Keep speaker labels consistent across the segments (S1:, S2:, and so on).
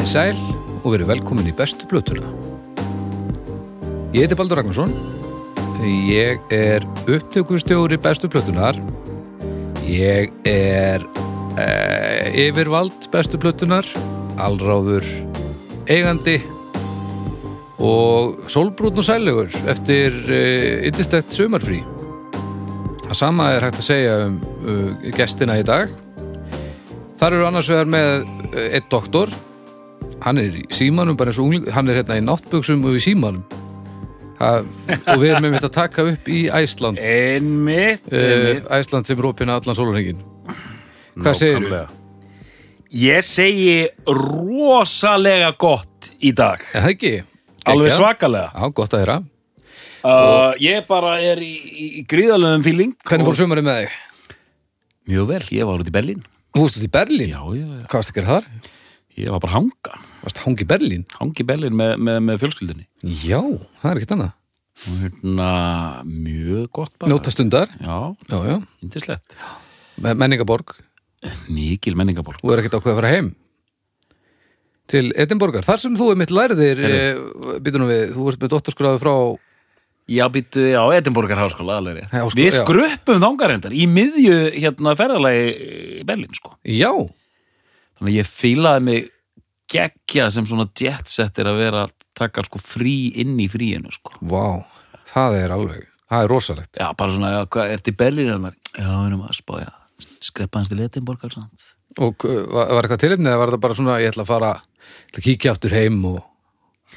S1: Komið í sæl og verið velkomin í bestu blötuna. Ég heiti Baldur Ragnarsson. Ég er upptökustjóri bestu blötunar. Ég er eh, yfirvald bestu blötunar, allráður eigandi og sólbrútn og sælugur eftir yndistett sömarfrí. Það sama er hægt að segja um uh, gestina í dag. Þar eru annars vegar með uh, eitt doktor. Hann er í símanum, bara eins og ungling, hann er hérna í náttbuxum og í símanum. Það, og við erum með mitt að taka upp í Æsland.
S2: Einmitt,
S1: Uh,
S2: einmitt.
S1: Æsland sem opina allan sólurhengin. Hvað segirðu?
S2: Nákvæmlega. Ég segi rosalega gott í dag.
S1: Er það ekki?
S2: Alveg svakalega.
S1: Já, gott að þeirra.
S2: Uh, ég bara er í, í, í gríðalöfum fíling.
S1: Hvernig fór sömarið með þig?
S2: Mjög vel, ég var út í Berlín.
S1: Þú varst út í Berlín?
S2: Já, já, já.
S1: Hvað varst að gera þar?
S2: Ég var bara hanga.
S1: Varst hangi Berlín?
S2: Hangi Berlín með, með, með fjölskyldinni.
S1: Já, það er ekkert annað.
S2: Hérna, mjög gott bara.
S1: Njóta stundar.
S2: Já,
S1: Já, já.
S2: indislegt.
S1: Me- Menningaborg.
S2: Mikil menningaból.
S1: Þú er ekkert ákveð að fara heim. Til Edinborgar. Þar sem þú er mitt læriðir, e, býtum við, þú ert með dottorskráðu frá
S2: Já, býttu, já, Edinborgar háskóla, alveg rétt.
S1: Háskóla,
S2: Við
S1: já.
S2: skruppum þangarendar í miðju hérna ferðalagi í Berlín, sko.
S1: Já,
S2: Þannig ég fílaði mig geggja sem svona jetsetter að vera að taka sko frí inn í fríinu, sko.
S1: vá, það er alveg, það er rosalegt.
S2: Já, bara svona, já, hvað, ertu í Berlín hennar? Já, við erum að spá, já, skreppa hans til Edinborgar, sant?
S1: Og uh, var, var eitthvað tilefnið eða var þetta bara svona, ég ætla að fara, ég ætla að kíkja aftur heim og,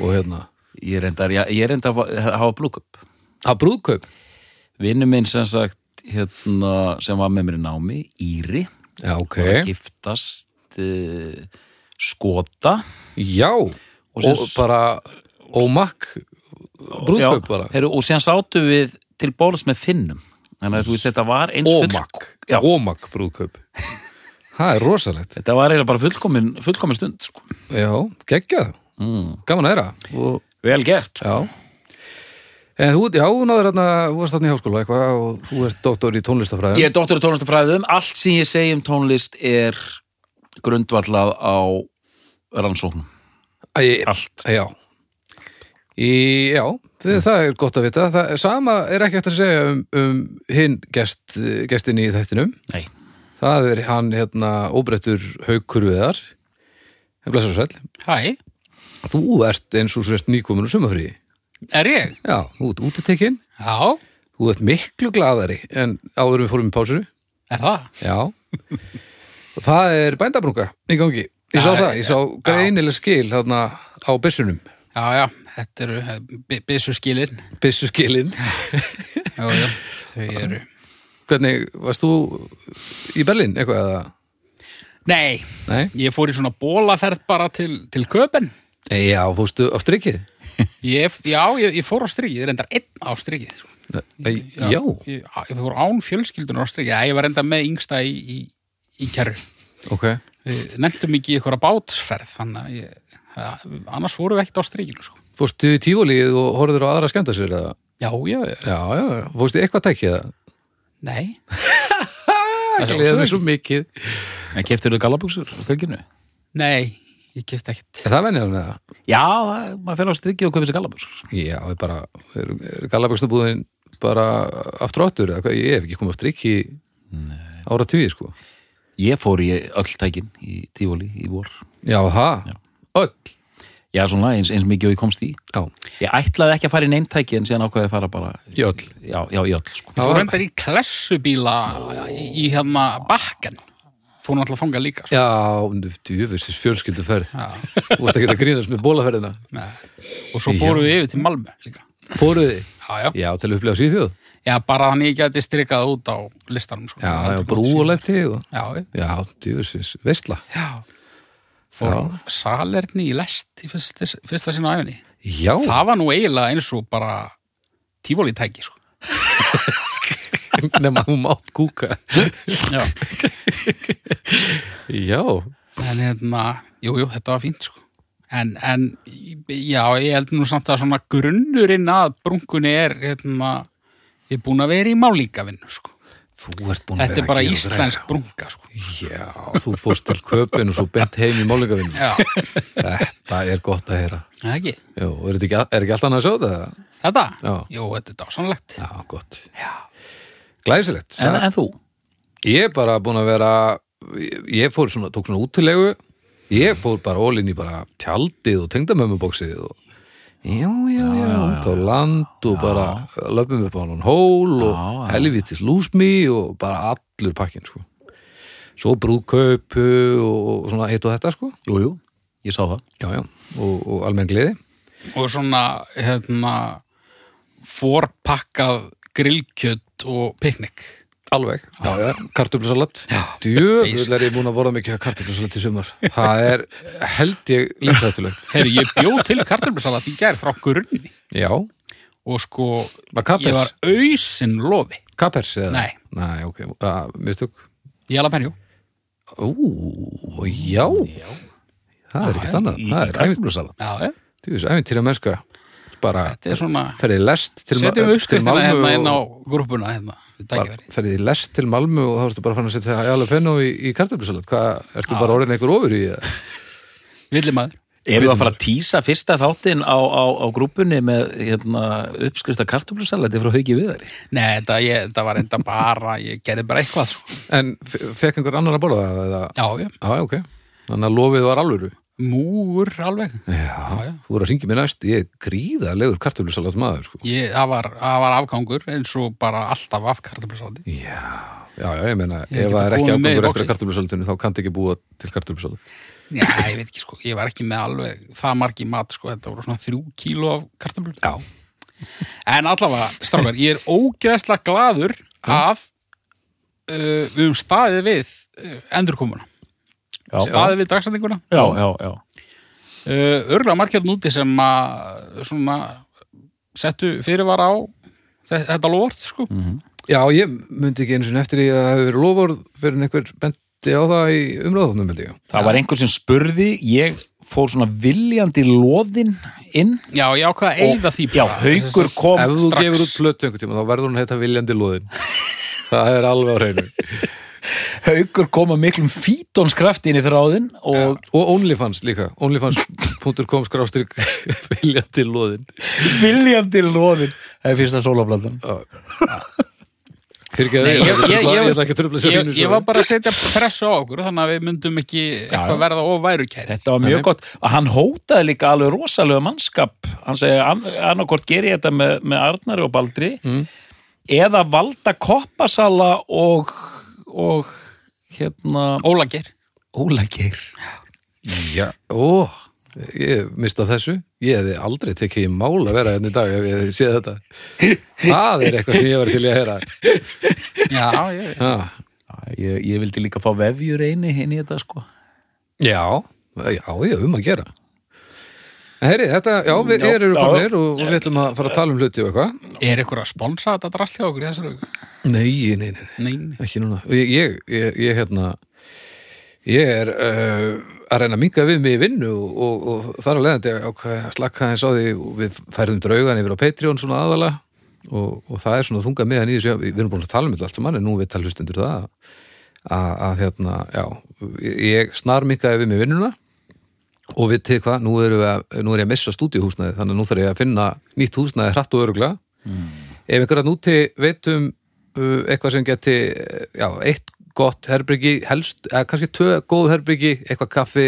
S1: og hérna,
S2: Ég reyndar, já, ég reyndar að fa- hafa blúkup.
S1: að brúðkaup.
S2: Vinnu minn sem sagt, hérna, sem var með mér í námi, Íri,
S1: Já, ok.
S2: að giftast uh, skota.
S1: Já, og,
S2: sem-
S1: bara ómakk brúðkaup bara.
S2: Heru, og síðan sátu við til bólas með finnum. Þannig að þú veist, þetta var eins
S1: Ómakk, ómakk brúðkaup. Það er rosalegt.
S2: Þetta var eiginlega bara fullkomin, fullkomin stund, sko.
S1: Já, geggjað,
S2: Mm.
S1: gaman að. Og,
S2: Vel gert.
S1: já. En þú, já, þú náður hérna, þú varst þarna í háskóla eitthvað og þú ert doktor í tónlistafræðum.
S2: Ég er doktor í tónlistafræðum. Allt sem ég segi um tónlist er grundvallað á rannsóknum.
S1: Æ,
S2: Allt.
S1: Já. Í, já, það, það er gott að vita. Það, sama er ekki eftir að segja um, um hinn gest, gestin í þættinum.
S2: Nei.
S1: Það er hann, hérna, óbrettur haukurviðar. Blessar sæll.
S3: Hæ,
S1: Þú ert eins og sérst nýkomin úr sumafríi.
S3: er ég?
S1: Já, þú ert útitekinn.
S3: Já,
S1: Þú ert miklu gladari en áður við fórum í pásu.
S3: er það?
S1: Já. Það er bændabrunga í gangi. Ég sá það, ég sá greinileg skil þarna á byssunum.
S3: Já, já, þetta eru byssu skilin.
S1: Byssu skilin.
S3: Já, já, þau eru.
S1: Hvernig, varst þú í Berlín eitthvað eða?
S3: Nei,
S1: Nei?
S3: ég fór í svona bólaferð bara til, til köpen.
S1: Já, fórstu á strikið?
S3: Ég, já, ég, ég fór á strikið, reyndar einn á strikið.
S1: Já.
S3: Ég, ég fór án fjölskyldunar á strikið. Ég var reyndar með yngsta í, í, í kerru.
S1: Ok.
S3: Við nefndum ekki þannig að ég, ja, annars fórum við ekkert á strikinu, sko.
S1: Fórstu í tífólíð og horfður á aðra að skemmta sér eða?
S3: Já, já, já,
S1: Já, já. Fórstu eitthvað tækið eða?
S3: nei.
S1: Það mig svo mikið.
S2: En keftur þú gallabuxur á strykinu?
S3: Nei, ég kefti ekkert.
S1: Er það venjan með það?
S2: Já, maður fer á strykið og kaupir sér gallabuxur.
S1: Já, er bara, er, er gallabækstabúðin bara aftur áttur eða hvað? Ég hef ekki komið á strikki ára tugi, sko.
S2: Ég fór í öll tækin í Tífóli í vor.
S1: Já, það.
S2: Já.
S1: Öll.
S2: Já, svona eins, eins mikið og ég komst í.
S1: Já,
S2: Ég ætlaði ekki að fara í neinn tæki en síðan ákveði að fara bara
S1: í öll.
S2: Já, já, í öll, sko.
S3: Ég fór reyndar í klessubíla í, í hérna bakken. Fór náttúrulega að fanga líka. Sko.
S1: Já, djúfisins fjölskylduferð.
S3: Já.
S1: Þú varst ekki að grínast með bólaferðina.
S3: Nei. Og svo fórum við yfir til Malmö líka.
S1: Fóruð þið?
S3: Já, já.
S1: Já, til að upplega síðjóð.
S3: Já, bara þannig ég geti strikað út á listanum. Sko.
S1: Já, já,
S3: Þetta er
S1: brú
S3: gott
S1: og.
S3: Já, já.
S1: Já, djúfisins, veistla.
S3: já. Fór á salerni í lest í fyrsta, fyrsta sinna á æfinni.
S1: Já,
S3: Það var nú eiginlega eins og bara tífólítæki, sko.
S1: nema þú mátt kúka.
S3: Já.
S1: Já,
S3: En hérna, jú, jú, þetta var fínt, sko. En, en, já, ég held nú samt að svona grunnurinn að brunkunni er, hérna, ég er búin að vera í málíkavinnu, sko. Þetta er bara íslensk brunga sko.
S1: Já, þú fórst til köpun og svo bent heim í málingavinn
S3: Já,
S1: Þetta er gott að heyra
S3: það ekki
S1: Jú, er, ekki, er ekki allt annað að sjá þetta?
S3: Þetta?
S1: Já.
S3: Jú, þetta er dásanlegt
S1: Já, gott Glæsilegt
S2: En, en þú?
S1: Ég er bara búin að vera ég- fór svona, tók svona útilegu ég fór bara ólinn í bara tjaldið og tengdamömmubóksið og já, já, já, út á land og bara löpum upp á hann hól og helvitis lúsmi og bara allur pakkin sko. svo brúðkaupu og, og svona hitt og þetta sko.
S2: Jú, jú, ég sá það.
S1: Já, já, og, og almenn gleði.
S3: Og svona hérna forpakkað grillkjöt og piknik
S1: alveg, já, já, kartöflusalat. Djöfull er ég búin að borða mikið kartöflusalat í sumar. Það er held ég lífsættulegt
S3: Heyrðu, ég bjóð til kartöflusalat í gær frá grunni.
S1: Já,
S3: og sko, ég var ausin lofi.
S1: Kapers eða?
S3: Nei.
S1: Nei, ok, uh, mistök?
S3: Í jalapeno
S1: Ú, já. Það er ekkert
S3: já,
S1: annað. Það er
S2: kartöflusalat
S3: Já, já,
S1: æfintýra æfintýra mennska bara
S3: er
S1: ferðið lest til, Ma-
S3: setjum
S1: til
S3: uppskriftina
S1: Malmö
S3: hérna inn á
S1: og,
S3: grúpuna hérna,
S1: ferðið lest til Malmö og þá ertu bara fann að setja jalapeno í, í kartöflusalat hvað, ertu bara orðin einhver ofur í það?
S3: Villimaður
S2: Erum við að fara að tísa fyrsta þáttinn á, á, á grúpunni með hérna, uppskrifta kartöflusalati frá hauki viðari?
S3: Nei, þetta, ég, þetta var enda bara, ég gerði bara eitthvað sko.
S1: En fe- fekk einhver annar að borða það? eða?
S3: Já, já,
S1: Já, ok Þannig að lofið var alvöru
S3: múur alveg.
S1: Já,
S3: já.
S1: þú voru að ringi mér næst. Ég er gríðalegur kartöflusalat maður sko.
S3: ég, það, var, það var afgangur eins og bara alltaf af kartöflusalati.
S1: Já, já, já, ég meina
S3: Ég
S1: ef
S3: geta
S1: það er ekki
S3: komið með í
S1: afgangur eftir
S3: boxið.
S1: að kartöflusalatinu þá kanntu ekki búa til kartöflusalat.
S3: Já, ég veit ekki sko, ég var ekki með alveg það margi mat sko, þetta voru svona þrjú kíló af kartöflur
S1: Já,
S3: En allavega, strákar, ég er ógeðslega gladur að uh, við höfum staðið við uh, endurkomuna.
S2: Já,
S3: staðið við dagsendinguna
S2: já, já, já.
S3: uh, örgulega margir núti sem að svona settu fyrirvara á þe- þetta lofvort sko.
S1: Já, ég myndi ekki einu sinni eftir því að það hefur verið lofórð fyrir einhver benti á það í ég.
S2: Það var einhver sem spurði, ég fór svona viljandi loðinn inn
S3: Já, ég ákvað að eyða því
S2: Já,
S3: að-
S2: kom
S1: Ef þú
S3: strax.
S1: gefur út plötu einhvern tíma, þá verður hún að heita viljandi loðin. það er alveg á hreinu.
S2: Haukur kom að miklum fítonskraft inn í þráðinn og
S1: Og OnlyFans líka. OnlyFans.com skrástrík viljandi loðin.
S2: viljandi loðinn Það er fyrsta sólaflandan
S1: Fyrir ekki að
S3: Nei,
S1: ég,
S3: ég- ég- ég-
S1: ég ætla ekki að tröfla sér
S3: Ég,
S1: fínu
S3: ég var bara að setja pressu á okkur þannig að við myndum ekki eitthvað verða of værukæri
S2: Þetta var mjög
S1: Nei.
S2: gott og hann hótaði líka alveg rosalega mannskap hann segi annarkort ger ég þetta með, með Arnari og Baldri
S1: Mm.
S2: eða valda koppasala og, og hérna
S3: Ólagir
S2: Ólagir
S1: Já, ó, ég mista þessu. Ég hefði aldrei tekið í mál að vera hérna í dag ef ég séð þetta. Það er eitthvað sem ég var til að heyra.
S3: Já, ég,
S1: Ah.
S2: ég, ég vildi líka fá vefjur eini í þetta sko
S1: Já, já, já, um að gera Heyri, þetta, já, við erum
S2: já.
S1: komnir og við ætlum að fara að tala um hluti og eitthvað
S3: er eitthvað að sponsa þetta drast hjá okkur í þessari viku?
S1: Nei, nei, nei,
S3: Nei, nei.
S1: ekki núna Ég, ég, ég, ég hérna Ég er uh, að reyna að minga við mig í vinnu og, og, og þar að leiðandi að slakka þess á því við færðum draugan yfir á Patreon svona aðala og, og það er svona þunga meðan í þessu við erum búin að tala um þetta allt saman en nú við tala hlustendur það að, að hérna, já ég snar mingaði við mig vinnuna og við til hvað, nú, nú er ég að missa stúdíuhúsnæði þannig að nú þarf ég að finna nýtt húsnæði hratt og öruglega ef einhverja núti veitum uh, eitthvað sem geti uh, já, eitt gott herbyggi helst, eða kannski tvö góð herbyggi eitthvað kaffi,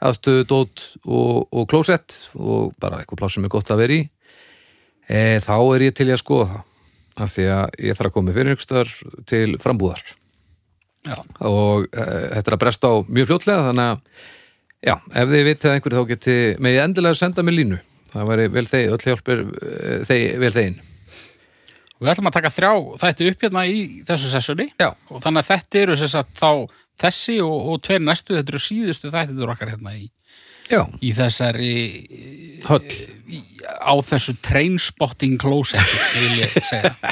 S1: aðstöðu dót og, og klósett og bara eitthvað pláss sem er gott að vera í e, þá er ég til í að skoða það. Af því að ég þarf að koma fyrir einhverstar til frambúðar.
S3: Já.
S1: og e, þetta er að bresta á mjög fljótlega þannig að já, ef þið vitið einhverju þá geti með endilega senda mér línu. Það væri vel þeir, öll hjálpir e, þeir, vel þein
S3: Við ætlum að taka þrjá þætti upp hérna í þessu sessjóni.
S1: Já.
S3: og þannig að þetta eru þess að þá þessi og, og tveir næstu, þetta eru síðustu þættitur okkar hérna í,
S1: já,
S3: í þessari
S1: höll.
S3: í, á þessu trainspotting closet vil ég segja.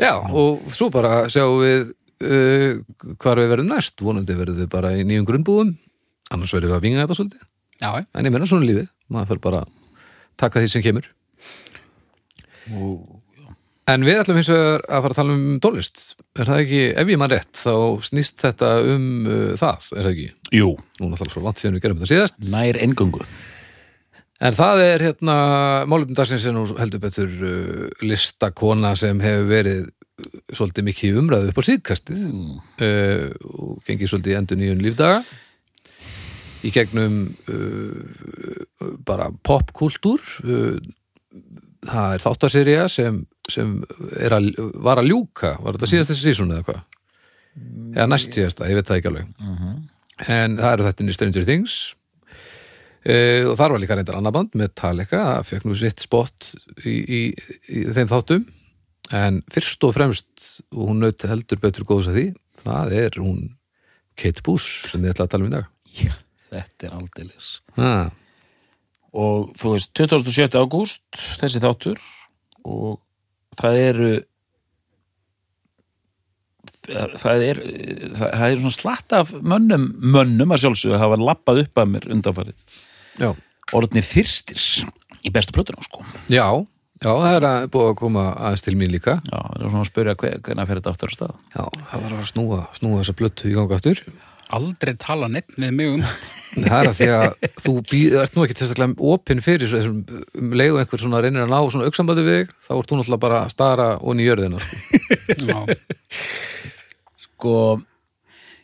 S1: Já, og svo bara sjáum við uh, hvar við verðum næst. Vonandi verðum við bara í nýjum grunnbúðum annars verðum við að vinga þetta svolítið.
S3: Já,
S1: en ég menna svona lífið, maður þarf bara taka því sem kemur. En við ætlum hins vegar að fara að tala um tónlist. Er það ekki, ef ég mann rétt, þá snýst þetta um uh, það, er það ekki?
S2: Jú,
S1: Nú er náttúrulega svo langt síðan við gerum þetta síðast.
S2: nær engöngu
S1: En það er hérna, málefnum dagsins er nú heldur betur uh, listakona sem hefur verið uh, svolítið mikið umræðu upp á síðkastið. Uh, og gengið svolítið endur nýjun lífdaga í gegnum uh, bara popkultúr uh, það er þáttaserja sem, sem er að, var að ljúka. Var þetta síðast þessi sísón eða hvað? eða næst síðasta, ég veit það ekki alveg. En það eru þetta Stranger Things. Uh, og þar var líka reyndar annar band Metallica, það fekk nú sitt spott í, í, í þeim þáttum. En fyrst og fremst og hún naut heldur betur góðs að því það er hún Kate Bush sem ég ætla að tala um í dag.
S2: Já, þetta er aldeilis.
S1: Ah,
S2: og þú veist 27. ágúst þessi þáttur og það eru það er það, það er svona slatt af mönnum mönnum að sjálfsögðu að hafa lappað upp að mér undanfarið.
S1: Já,
S2: orðnir þyrstir í bestu plötuna sko.
S1: Já, já, það er að búið að koma aðeins til mín líka.
S2: Já, það er svona að spyrja hver, hvernig fer þetta aftur á stað?
S1: Já, það var að snúa, snúa þessa blöttu í ganga aftur
S3: Aldrei tala neitt með mig um.
S1: Það er að því að þú býð, ert nú ekki sérstaklega opinn fyrir svo- þessum um leið og einhver svona reynir að ná svona auksambandi við þig, þá ert þú náttúrulega bara að stara onni í jörðina sko.
S2: Sko,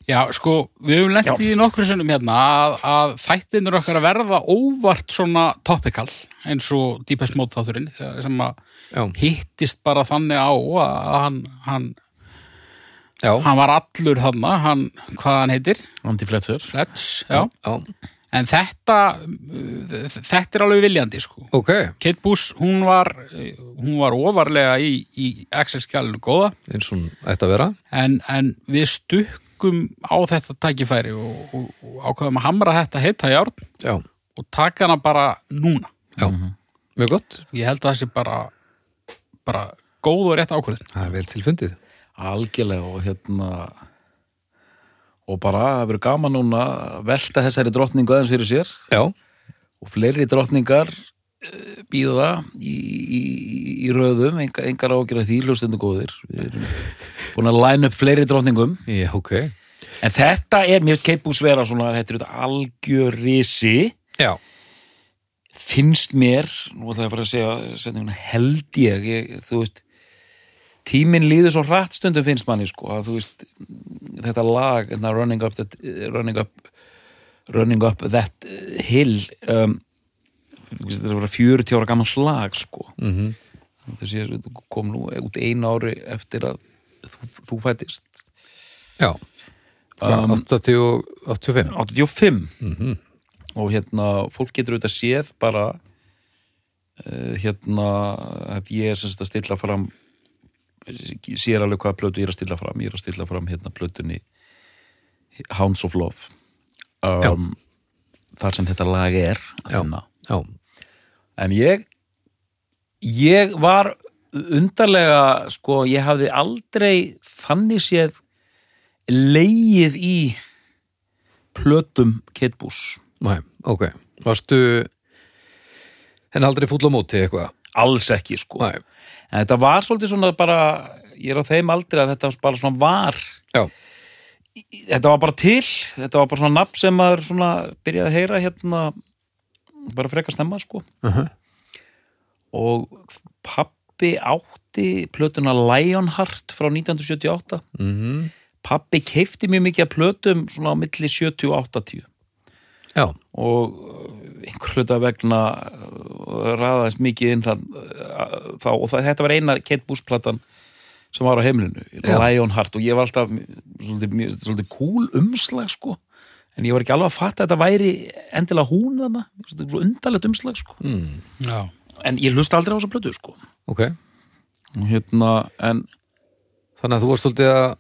S3: Já sko, við höfum lent í nokkru sinnum hérna að, að þættinur okkar að verða óvart svona topical eins og Deepest Mode þátturinn sem að
S1: já,
S3: hittist bara þannig á að hann, hann,
S1: já,
S3: hann var allur þarna, hann, hvað hann heitir?
S2: Andy Fletcher.
S3: Fletch, já.
S1: já,
S3: En þetta, þetta er alveg viljandi sko.
S1: ok.
S3: Kate Bush, hún var, hún var ofarlega í, í Excel-skjálinu góða.
S1: Eins og hún ætti að vera.
S3: En, en við stukkum á þetta tækifæri og, og, og ákveðum að hamra þetta heita járn
S1: já,
S3: og taka hana bara núna.
S1: já, mjög gott.
S3: Ég held að það sé bara, bara góð og rétt ákvörðin.
S1: það er vel tilfundið
S2: algjörlega og hérna og bara það verður gaman núna að velta þessari drottningu aðeins fyrir sér.
S1: Já,
S2: og fleiri drottningar eh, býða í, í, í röðum, enga, engar ágjörða því hlustundu góðir. Við erum búin að læna upp fleiri drottningum.
S1: Já, ok.
S2: En þetta er, Kate Bush vera svona, þetta er þetta algjörisi
S1: já,
S2: finnst mér, nú ætla ég að fara að segja held ég, ég þú veist tíminn líður svo hratt stundum finnst manni sko að þú veist þetta lag, þetta running up that, running up running up that hill um, þú veist, þetta var 40 ára gaman slag sko. Þetta sé, þetta kom nú út einu ári eftir að þú, þú fættist
S1: já,
S2: Um,
S1: 80 og 85
S2: 85
S1: mhm,
S2: og hérna, fólk getur auðvitað séð bara uh, hérna að ég er sem sagt að stilla fram sér alveg hvaða plötu ég er að stilla fram. Ég er að stilla fram hérna plötunni Hounds of Love. Um, þar sem þetta lag er
S1: Já. já,
S2: en ég ég var undarlega sko, ég hafði aldrei þannig séð leið í plötum Kate Bush.
S1: Næ, ok. Varstu en aldrei fúll á móti eitthvað?
S2: Alls ekki sko.
S1: Næ,
S2: en þetta var svolítið svona bara ég er á þeim aldrei að þetta bara svona var.
S1: Já,
S2: þetta var bara til, þetta var bara svona nafn sem maður svona byrjaði að heyra hérna bara frekar snemma sko.
S1: Uh
S2: og pappi átti plötuna Lionheart frá 1978
S1: mhm
S2: pappi keifti mjög mikið af plötum svona á milli 70 og 80
S1: já,
S2: og uh, einhver hluta vegna uh, raðaðist mikið inn það, uh, þá, og það, þetta var eina Kate Bush platan sem var á heimilinu
S1: Já.
S2: Lionheart. Og ég var alltaf svolítið, mjög- svolítið cool umslag sko. En ég var ekki alveg að fatta að þetta væri endilega hún þarna, þetta er svo undarlegt umslag sko.
S1: Mm,
S2: en ég hlusta aldrei á þessa plötu sko.
S1: Ok.
S2: Og hérna, en
S1: þannig að þú varst svolítið að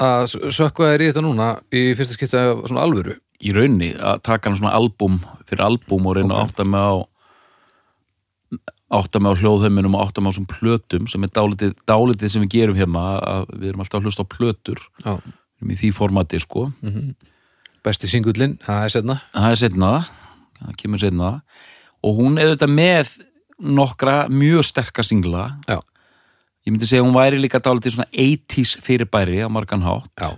S1: að sökva þér í þetta núna í fyrsta skipta af svona alvöru
S2: í raunni að taka hann svona albúm fyrir albúm og reyna
S1: Ok.
S2: að átta mig á átta mig á hljóðheiminum og átta mig á svona plötum sem er dálítið, dálítið sem við gerum hérna að við erum alltaf að hlusta á plötur.
S1: Já,
S2: í því formati sko.
S1: Besti singullin, það er setna
S2: það er setna, það kemur setna og hún er þetta með nokkra mjög sterka singla.
S1: Já,
S2: ég myndi segja hún væri líka dálítið svona 80s fyrirbæri á margan hátt.
S1: Já,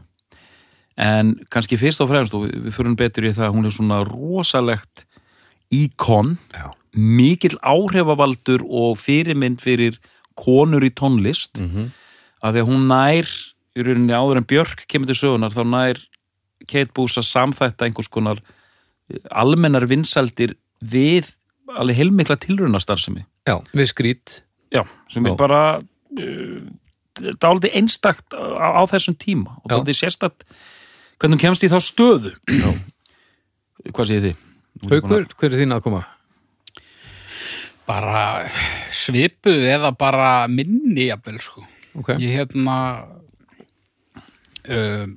S2: en kannski fyrst og fremst og við, fyrir betur í það að hún er svona rosalegt íkon mikill áhrifavaldur og fyrirmynd fyrir konur í tónlist.
S1: Mhm,
S2: að því að hún nær í rauninni áður en Björk kemur til sögunar þá nær Kate Boos að samþætta einhvers konar eh, almennar vinsældir við alveg heilmikla tilraunastarfsemi.
S1: Já, við skrít.
S2: Já, sem er bara uh, dálítið einstakt á, á þessum tíma og
S1: Já.
S2: dálítið sérstakt hvernig kemst í þá stöðu já. hvað segir þið?
S1: Haukur, hver er þín að koma?
S3: bara svipuð eða bara minni jafnvel sko
S1: Ok,
S3: ég hérna um,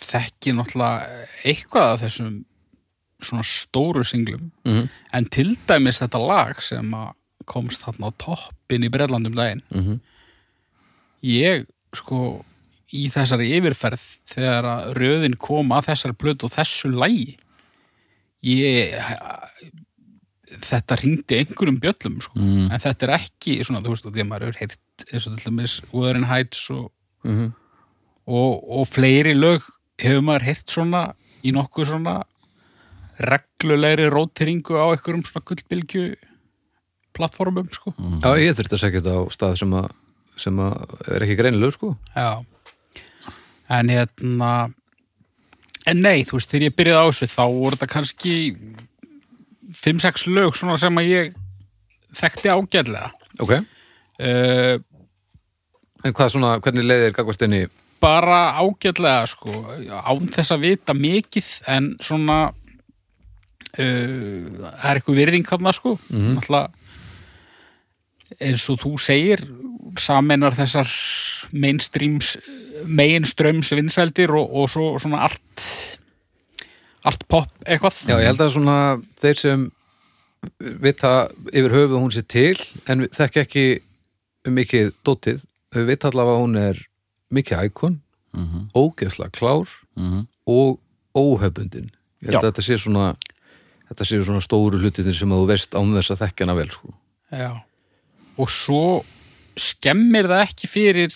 S3: þekki náttúrulega eitthvað af þessum svona stóru singlum
S1: Mhm.
S3: en til dæmis þetta lag sem að komst þarna á toppin í Breitlandum daginn
S1: Mhm.
S3: ég sko í þessari yfirferð þegar að röðin kom að þessari plötu og þessu lagi ég þetta ringdi einhverjum bjöllum sko.
S2: Mm.
S3: en þetta er ekki svona, þú veist, því að maður hefur heyrt eins og til dæmis Wuthering Heights og,
S1: Mhm.
S3: og, og fleiri lög hefur maður heyrt svona í nokkuð svona reglulegri rótiringu á einhverjum svona gullbylgju plattformum, sko
S1: já, ég þurfti að segja þetta á stað sem að, sem að er ekki greinileg, sko
S3: Já En hérna En nei, þú veist, þegar ég byrjaði á þessu þá voru þetta kannski 5-6 lög svona sem að ég þekkti ágætlega.
S1: Ok,
S3: uh,
S1: en hvað svona, hvernig leiðir gagvast inn í
S3: bara ágætlega sko, án þess að vita mikið en svona uh, það er eitthvað virðing þarna sko.
S1: Mhm.
S3: náttúrulega eins og þú segir samenar þessar mainstreams meginströms vinsældir og, og svo svona art art pop eitthvað
S1: Já, ég held að svona þeir sem vita yfir höfuð hún sé til en þekki ekki um mikið dótið, þau vita allavega að hún er mikið ækon
S2: Mhm.
S1: ógeðslega klár
S2: Mhm.
S1: og óhefbundin ég held
S2: Já.
S1: að þetta sé svona þetta sé svona stóru hlutinir sem að þú veist án þess að þekka hana vel sko.
S3: Já. Og svo skemmir það ekki fyrir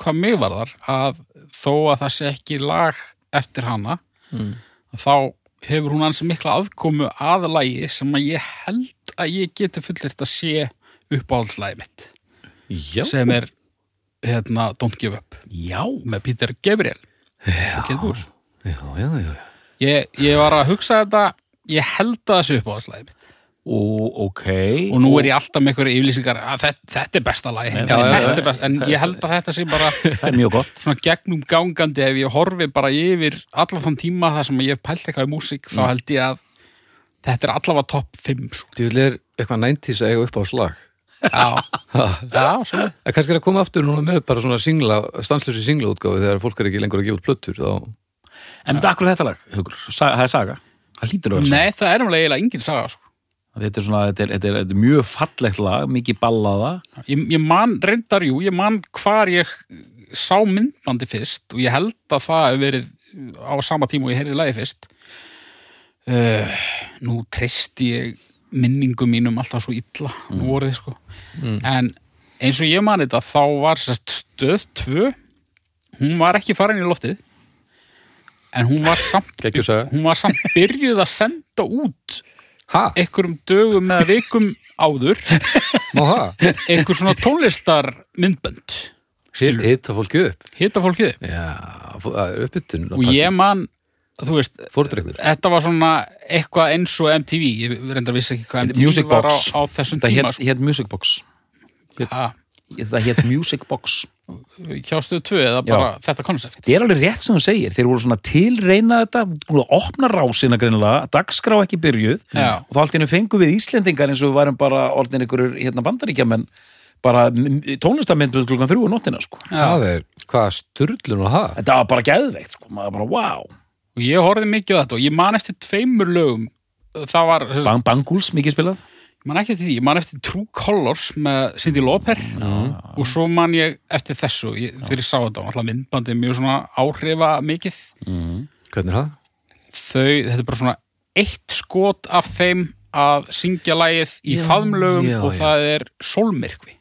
S3: hvað mig varðar að þó að það sé ekki lag eftir hana
S1: Mm.
S3: þá hefur hún hans mikla aðkomu aðlægi sem að ég held að ég geti fullirt að sé uppáhaldslægi mitt.
S1: Já,
S3: sem er hérna Don't Give Up.
S2: Já,
S3: með Peter Gabriel.
S1: Já, já, já.
S3: Ég, ég var að hugsa þetta ég held að það sé uppáhaldslægi mitt
S2: og ok.
S3: Og nú er ég alltaf með einhverju yfirlýsingar að þetta, þetta er besta lagi
S2: Já,
S1: já,
S3: þetta er best, en ég held að þetta sé bara
S2: það er mjög gott.
S3: svona gegnum gangandi ef ég horfi bara yfir allan þann tíma þar sem ég hef pælt eitthvað í músík þá held ég að þetta er allavega topp 5 sko.
S1: Þú vil er eitthvað 90s að eiga upp á slag
S3: já, já, svona.
S1: En kannski er að koma aftur núna með bara svona singla, stanslösi singlaútgáfi þegar fólk er ekki lengur að gefa út plötur þá...
S2: En þetta er akkur þetta lag, Hugur, það er saga? Það lítur að vera saga.
S3: nei, það er umlega eiginlega engin saga sko.
S2: Þetta er, svona, þetta, er, þetta, er, þetta er mjög fallegt lag, mikið ballaða.
S3: Ég, ég man reyndar, jú, ég man hvar ég sá myndbandi fyrst og ég held að það hefur verið á sama tíma og ég heyrði lagi fyrst. Uh, nú treysti ég minningum mínum alltaf svo illa nú voru þið sko. En eins og ég man þetta þá var stöð 2 hún var ekki farin í loftið en hún var samt hún var samt byrjuð að senda út? Einhverjum dögum eða vikum áður. Einhver svona tónlistar myndbönd
S1: Hitta fólki upp?
S3: hitta fólkið upp.
S1: Já, uppbytun
S3: og ég man þú veist,
S1: Fordreikur
S3: þetta var svona eitthvað eins og MTV ég reyndar vissi ekki hvað MTV var á, á þessum tíma
S2: hétt hét Music Box Þetta hétt Music Box
S3: hjá stöðu 2 eða bara þetta koncept
S2: Þetta er alveg rétt sem þú segir Þeir voru svona tilreina þetta búin að opna rásina greinilega dagskrá ekki byrjuð
S3: Já.
S2: og þá allt í hennu fengum við Íslendingar eins og við værum bara orðin ykkur hérna bandaríkjamenn bara tónlistamindbuð klukkan þrjú á nóttina sko.
S1: Það er, hvað sturlun og það?
S2: Þetta var bara geðveikt sko. maður bara wow
S3: og ég horfði mikið á þetta og ég man eftir tveimur lögum það var,
S2: Bang Banguls mikið spilað
S3: man ekki eftir því, ég man eftir True Colors með Cindy Lauper. Og svo man ég eftir þessu ég, þegar ég sá þetta, alltaf myndbandi mjög svona áhrifa mikið
S1: Hvernig er það?
S3: þau, þetta er bara svona eitt skot af þeim að syngja lagið í faðmlögum og
S1: já.
S3: það er sólmyrkvi.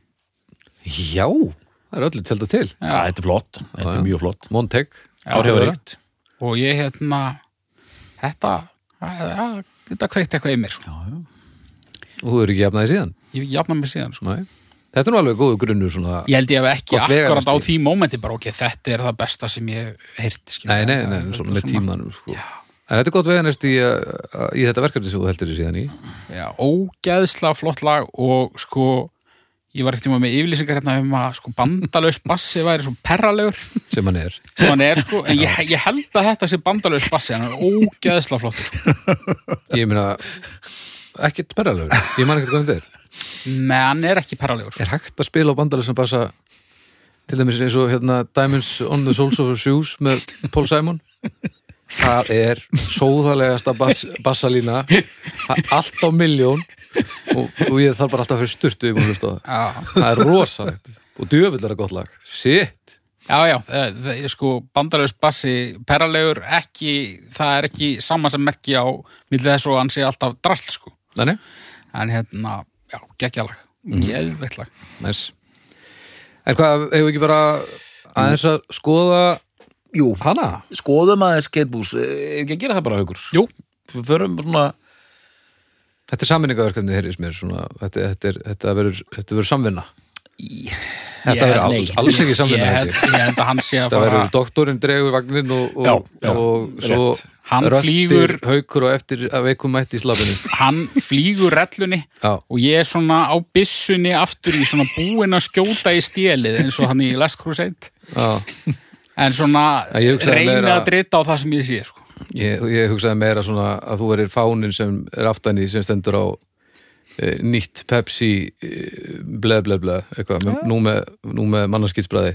S1: Já, það er öllu tjálta til.
S2: Já, þetta er flott, þetta er mjög flott.
S1: Monteg
S2: Áhrifaríkt.
S3: og ég hérna þetta, ja, þetta kveikt eitthvað í mér sko.
S2: Já, já
S1: og þú eru ekki jafnaði síðan
S3: ég jafna mig síðan sko.
S1: Nei. Þetta er nú alveg góðu grunnur svona
S3: ég held ég hef ekki akkurat á því mómenti bara ok, þetta er það besta sem ég hef skilur.
S1: Nei, nei, nei,
S3: er
S1: svona með tímanum sko. En þetta er gott veganest í, í þetta verkefni sem þú heldur í síðan í
S3: Já, ógeðslega flott lag og sko ég var ekkert tíma með yfirlýsingar hérna um að sko bandalaus bassi væri svo perralegur
S1: sem hann er
S3: sem hann er sko, en ég, ég held að þetta sé bandalaus bassi, hann er ógeðslega flottur sko.
S1: Ég meina, ekkert berralegur Ég man ekkert hvað þetta er.
S3: Hann er ekki perralegur sko.
S1: Er hægt að spila á bandalega sem bassa til dæmis eins og hérna Diamonds on the Soles of Her Shoes með Paul Simon? Það er sóðalegasta bass, bassalína. Allt á miljón og, og ég þarf bara alltaf að fyrir múlust á það. Er rosalegt. Og djöfull er það gott lag. Sitt
S3: já, já það, sko bandalaus bassi perralegur ekki, það er ekki sama sem merki á milli þess og hann sé alltaf drall sko,
S1: Þannig,
S3: en hérna já, geggjalag, geðveitt lag.
S1: Næs En hvað, hefur ekki bara aðeins að skoða
S2: Jú,
S1: hana?
S2: skoðum aðeins skatebús Ef ekki að gera það bara haukur?
S3: Jú.
S2: Við förum svona
S1: Þetta er samvinningaverkefni heyrðis mér svona, þetta, þetta, er, þetta verður, þetta verður samvinna.
S2: Í-
S1: Þetta verður alls, alls ekki samvinna
S3: ég,
S1: held
S3: að hann sé að fara
S1: verður doktorinn dregur vagnin og, og,
S2: Já, já,
S1: og svo.
S3: Hann
S1: röltir
S3: flýgur-
S1: haukur og eftir að veikum mætti í slafinu
S3: hann flýgur rellunni
S1: Já,
S3: og ég er svona á byssunni aftur í svona búin að skjóta í stélið eins og hann í Last Crusade. En svona reyna að drita á það sem ég sé sko.
S1: Ég, ég hugsaði meira svona að þú verir fánin sem er aftan í sem stendur á nýtt Pepsi e, bleð bleð bleð eitthvað, með, nú með, nú með mannarskýtsbræði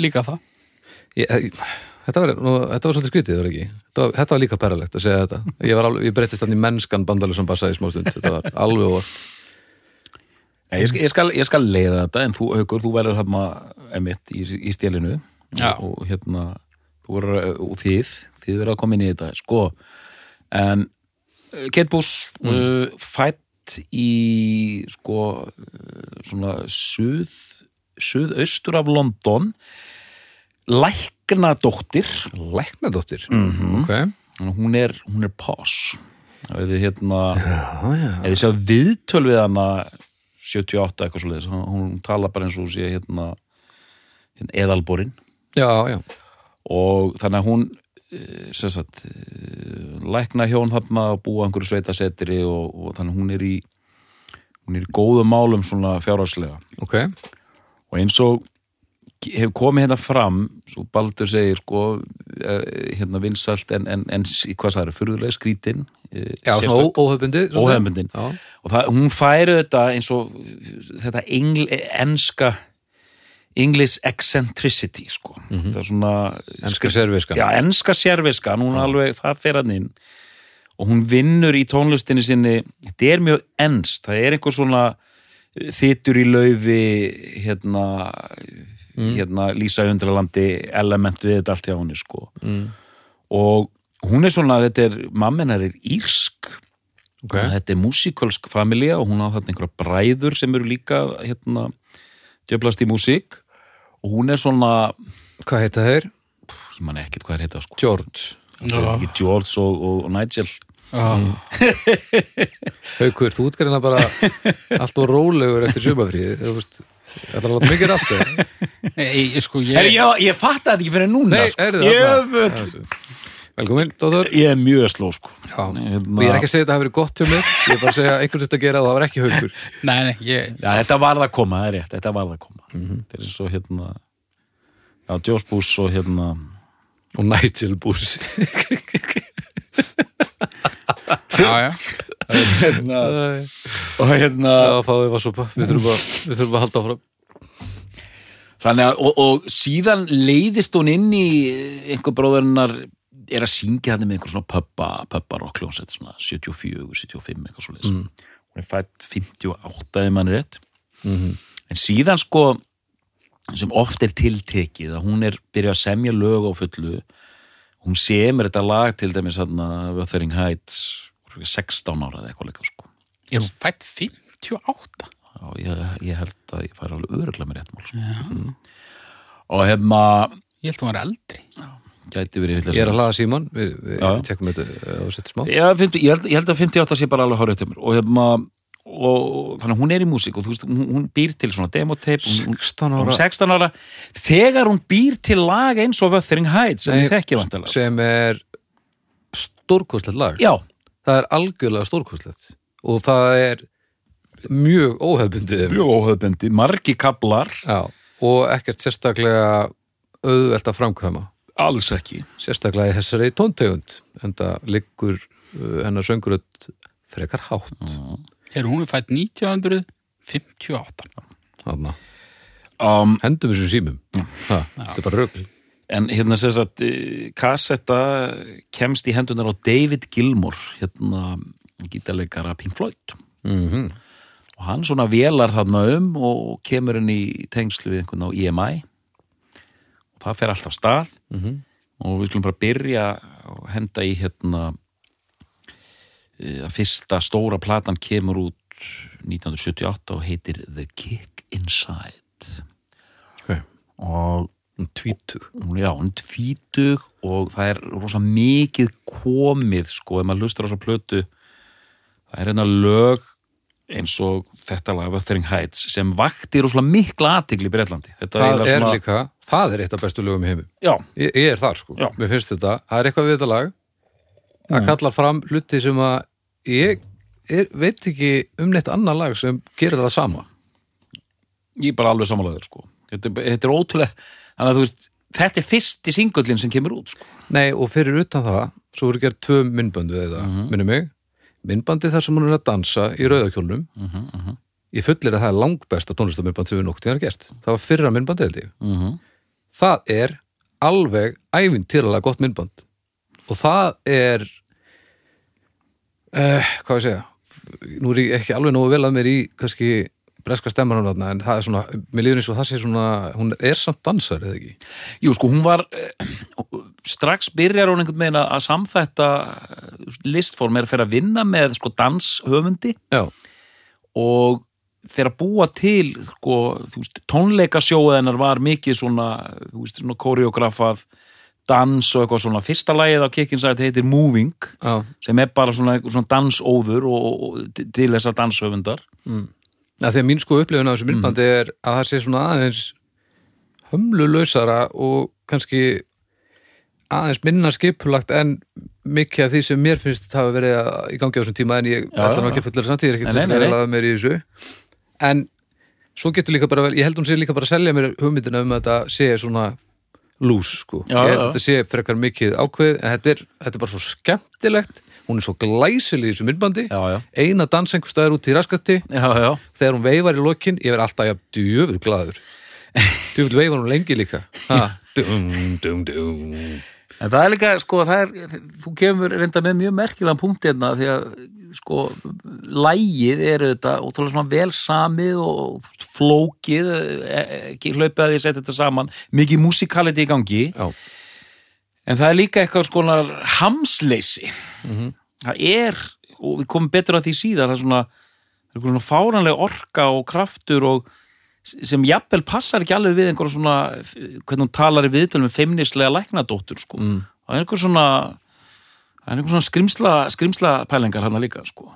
S3: líka það.
S1: Ég, ég, þetta, var, nú, þetta var svolítið skrítið, var ekki? Þetta var, þetta var líka perralegt að segja þetta. Ég, var alveg, ég breytist þannig mennskan bandalusam bassa í smástund þetta var alveg óvart
S2: Nei, ég, ég, skal, ég skal leiða þetta en þú, haukur, þú verður hérna emitt í, í stélinu.
S3: Já.
S2: og hérna þú verður, og þið, þið verður að koma inn í þetta sko, en uh, Ketbús
S1: Mm.
S2: uh, fætt í sko svona suð suðaustur af London læknadóttir.
S1: Læknadóttir?
S2: Mhm.
S1: ok,
S2: Þannig að hún er, hún er pás. Ef þið hérna ef þið sjá viðtöl við hana 78 eitthvað svo leiðis hún tala bara eins og sé hérna, hérna eðalborinn.
S1: Já, já,
S2: og þannig að hún sagt eh, lækna hjón þarna og búa einhverju sveitasetri og, og þannig hún er í hún er í góðum málum svona fjárhagslega.
S1: Ok.
S2: Og eins og hefur komið hérna fram svo Baldur segir sko eh, hérna vinsalt en, en, en hvað það er, furðulega skrítin
S1: já, svona óhefbundi
S2: og það, hún færi þetta eins og þetta engl, enska English eccentricity sko. það er svona
S1: enska serviskan
S2: já, enska sérviskan, hún alveg það fer hann inn. Og hún vinnur í tónlistinni sinni. Þetta er mjög enst, það er einhver svona þittur í laufi hérna hérna Lísa undralandi element við þetta allt hjá henni sko.
S1: Mm.
S2: og hún er svona, þetta er mammenar er írsk.
S1: Ok,
S2: og þetta er músikalsk familja og hún á þarna einhverja bræður sem eru líka hérna djöflast í músík og hún er svona
S1: hvað heita þeir?
S2: ég man ekkert hvað er heita sko.
S1: George.
S2: Það ekki George og, og, og Nigel.
S3: Já.
S1: Haukur, þú útgæðina bara allt og rólegur eftir sumafríði þú veist, þetta er alveg mikið rátt
S3: Nei, sko, ég,
S2: ég, ég, ég fatt þetta ekki fyrir núna
S1: Nei,
S2: sko.
S1: er það
S2: Djöfull.
S1: Velkomin, Dóttor
S2: ég er mjög sló sko.
S1: Já,
S2: Hérna-
S1: ég er ekki að segja að þetta hafi verið gott hjá mér. Ég er bara að segja að einhvern þetta að gera og það var ekki haukur.
S3: Nei, nei, ég
S2: Já, þetta varð að koma, það er rétt, þetta varð að koma
S1: Mhm.
S2: þetta er svo hérna já, Bush og hérna
S1: og Nigel Bús
S3: já, já.
S2: hérna og hérna
S1: Já, fáið var sopa, við þurfum að, við þurfum að halda áfram
S2: Þannig að, og, og síðan leiðist hún inn í einhver bróðurinnar er að syngja hann með einhver svona pöppa, pöppa rockljónsett, svona 74, 75 eitthvað svo mm. hún er fætt 58 ef mann er rétt
S1: Mhm.
S2: En síðan sko sem oft er tiltekið að hún er byrjað að semja lög á fullu hún semur þetta lag til dæmis hann Wuthering Heights 16 ára eða eitthvað leika sko
S3: er hún fætt 58
S2: Já, ég, ég held að ég fær alveg öðruglega með rétt mál sko.
S3: Já.
S2: og hérna
S3: Ég held að hún var eldri.
S2: gæti verið
S1: Ég er að hlaða síman, við, við,
S2: Já.
S1: tekum þetta og setjum smá
S2: Já, 50, ég, held, ég held að 58 sé bara alveg hárið til mér og hérna og þannig að hún er í músík og þú veist, hún, hún býr til svona demotape hún, hún,
S1: 16
S2: hún
S1: ára.
S2: er 16 ára. Þegar hún býr til lag eins og Wuthering Heights sem
S1: Nei, sem er stórkostlegt lag.
S2: Já,
S1: það er algjörlega stórkostlegt. Og það er mjög óhefbundið
S2: mjög óhauðbendi, margi kablar
S1: Já, og ekkert sérstaklega auðvelt að framkvæma.
S2: Alls ekki.
S1: Sérstaklega í þessari tóntegund en það liggur uh, hennar sönguröld frekar hátt
S3: Er hún er fætt 1958.
S1: þarna,
S2: um,
S1: hendum þessum símum. Ha, þetta er bara rögl
S2: en hérna sem sagt eh, kassetta kemst í hendunar á David Gilmour hérna gítarleikara Pink Floyd.
S1: Mm
S2: og hann svona vélar þarna um og kemur henni í tengslu við einhvern á EMI og það fer alltaf stað.
S1: Mhm.
S2: og við skulum bara byrja að henda í hérna að fyrsta stóra platan kemur út 1978 og heitir The Kick Inside.
S1: Okay.
S2: og
S1: tvítug.
S2: hún- já, er tvítug og það er rosa mikið komið sko, ef maður lustar á svo plötu það er hérna lög eins og þetta lag Wuthering Heights sem vakti rosalega mikla aðtigli í Breitlandi þetta
S1: það er líka, það er eitt af bestu lögum í heimi. Ég, ég er þar sko,
S2: Já.
S1: mér finnst þetta það er eitthvað við þetta lag það kallar fram hluti sem að ég er, veit ekki um neitt annar lag sem gerir það sama.
S2: Ég er bara alveg samanlegaður sko. þetta, þetta er ótrúlega þannig að þú veist, þetta er fyrsti singullin sem kemur út sko.
S1: Nei, og fyrir utan það, svo voru gerð tvö myndböndu eða, mm
S2: Mhm.
S1: mig. Myndbandi þar sem hún er að dansa í rauðakjólnum.
S2: Uh -huh, uh -huh,
S1: ég fullir að það er langbesta tónlistamyndband sem við nokkuð tíðan gert, það var fyrra myndbandi held ég.
S2: -huh.
S1: það er alveg ævintýralega gott myndband og það er uh, hvað ég segja? Nú er ég ekki alveg nógu vel að mér í kannski breska stemmar hann en það er svona, mér líður eins og það sé svona hún er samt dansar eða ekki?
S2: Jú, sko, hún var eh, strax byrjar hún einhvern veginn að samþætta eh, listform er að fyrir að vinna með sko danshöfundi.
S1: Já,
S2: og þegar að búa til sko, hennar var mikið svona, svona koreografað dans og eitthvað svona. Fyrsta lagið á kikkinsætt heitir Moving
S1: já,
S2: sem er bara svona, svona dansóður og, og til til þessar danshöfundar.
S1: Að því að mín sko upplifun af þessu myndbandi er að það sé svona aðeins hömlulausara og kannski aðeins minna skipulagt en mikið af því sem mér finnst það að- í gangi á þessum tíma en ég ætla nú ekki að fullera samt, ég er ekki til að laða mér í þessu. En svo getur líka bara vel, ég held hún sé líka bara að selja mér hugmyndina um að þetta sé svona lús sko,
S2: Já,
S1: ég held að þetta sé frekar mikið ákveð en þetta er, þetta er bara svo skemmtilegt. Hún er svo glæsileg í þessu myndbandi.
S2: Já, já,
S1: eina dansengustæður út í raskatti.
S2: Já, já.
S1: þegar hún veifar í lokin, ég verð alltaf ja, djöfull glaður. Djöfull veifar hún lengi líka. Ha, dum, dum, dum
S2: En það er líka, sko, er, þú kemur reynda með mjög merkilegan punkt hérna því að, sko, lægið er auðvitað ótrúlega svona vel samið og flókið, e- ekki hlaupið að að setja þetta saman, mikið músikaliti í gangi,
S1: já,
S2: en það er líka eitthvað sko hamsleysi. Það er, og við komum betur að því síðar, það er svona, það er svona fáranlega orka og kraftur og sem jafnvel passar ekki alveg við einhverja svona, hvernig hún talar í viðtölum með feimnislega læknadóttur, sko.
S1: mm.
S2: Það er einhver svona það er einhver svona skrimsla, skrimsla pælingar hann líka, sko.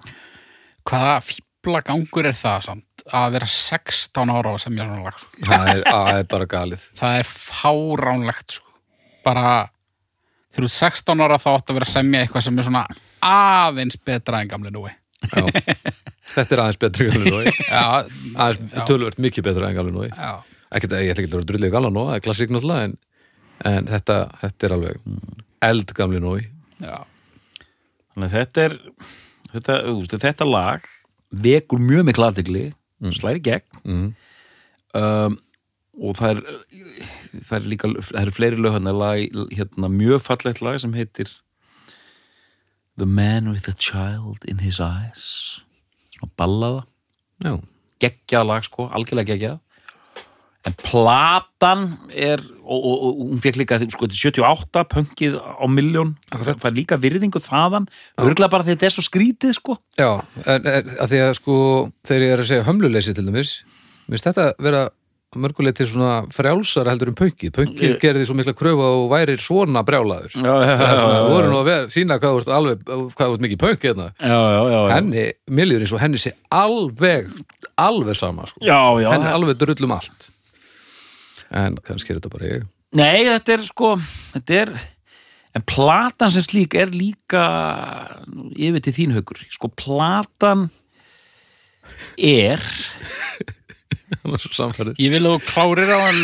S3: Hvaða fíbla gangur er það samt að vera 16 ára og semja svona lag sko?
S1: það er, að, er bara galið
S3: Það er fáránlegt sko. bara þegar þú ert 16 ára þá átt að vera að semja eitthvað sem er svona aðeins betra en gamli núi
S1: já. Þetta er aðeins betri en Galli Nói
S3: Já,
S1: aðeins
S3: Já.
S1: tölvöld mikið betra en Galli Nói
S3: já,
S1: ekkert að ég ætla ekki að vera drullið Galli Nói, það er klassík náttúrulega en, en þetta, þetta er alveg eld Gamli Nói
S3: já.
S2: Þannig að þetta er þetta, þú veist, þetta lag vekur mjög mikla aðtegli slæri gegn.
S1: Mm.
S2: um, og það er það er líka, það eru fleiri lög hérna, lag, hérna mjög fallegt lag sem heitir The Man with a Child in His Eyes svona ballaða geggjað lag sko, algjörlega geggjað en platan er og, og, og hún fekk líka sko, þetta er 78, pönkið á milljón.
S1: Akkurat.
S2: fær líka virðingu þaðan. Örgulega bara því þetta er svo skrítið sko.
S1: Já en, en, að því að sko þegar ég er að segja hömluleysi til dæmis Mér finnst þetta vera mörgulegt til svona frjálsara heldur um pönkið. Pönkið
S2: Ég-
S1: gerði svo mikla kröfu og væri svona brjálaður. þú voru nú að vera, sína hvað ert alveg, hvað ert mikið pönk hérna.
S2: já, já, já.
S1: Henni, mér líður eins og henni sé alveg, alveg sama, sko. henni alveg drullum allt. En kannski er þetta bara ég.
S2: Nei, þetta er sko þetta er en platan sem slík er líka yfir til þín haukur sko platan er
S1: Hann er svo samfærið.
S3: Ég vil þú klárir á hann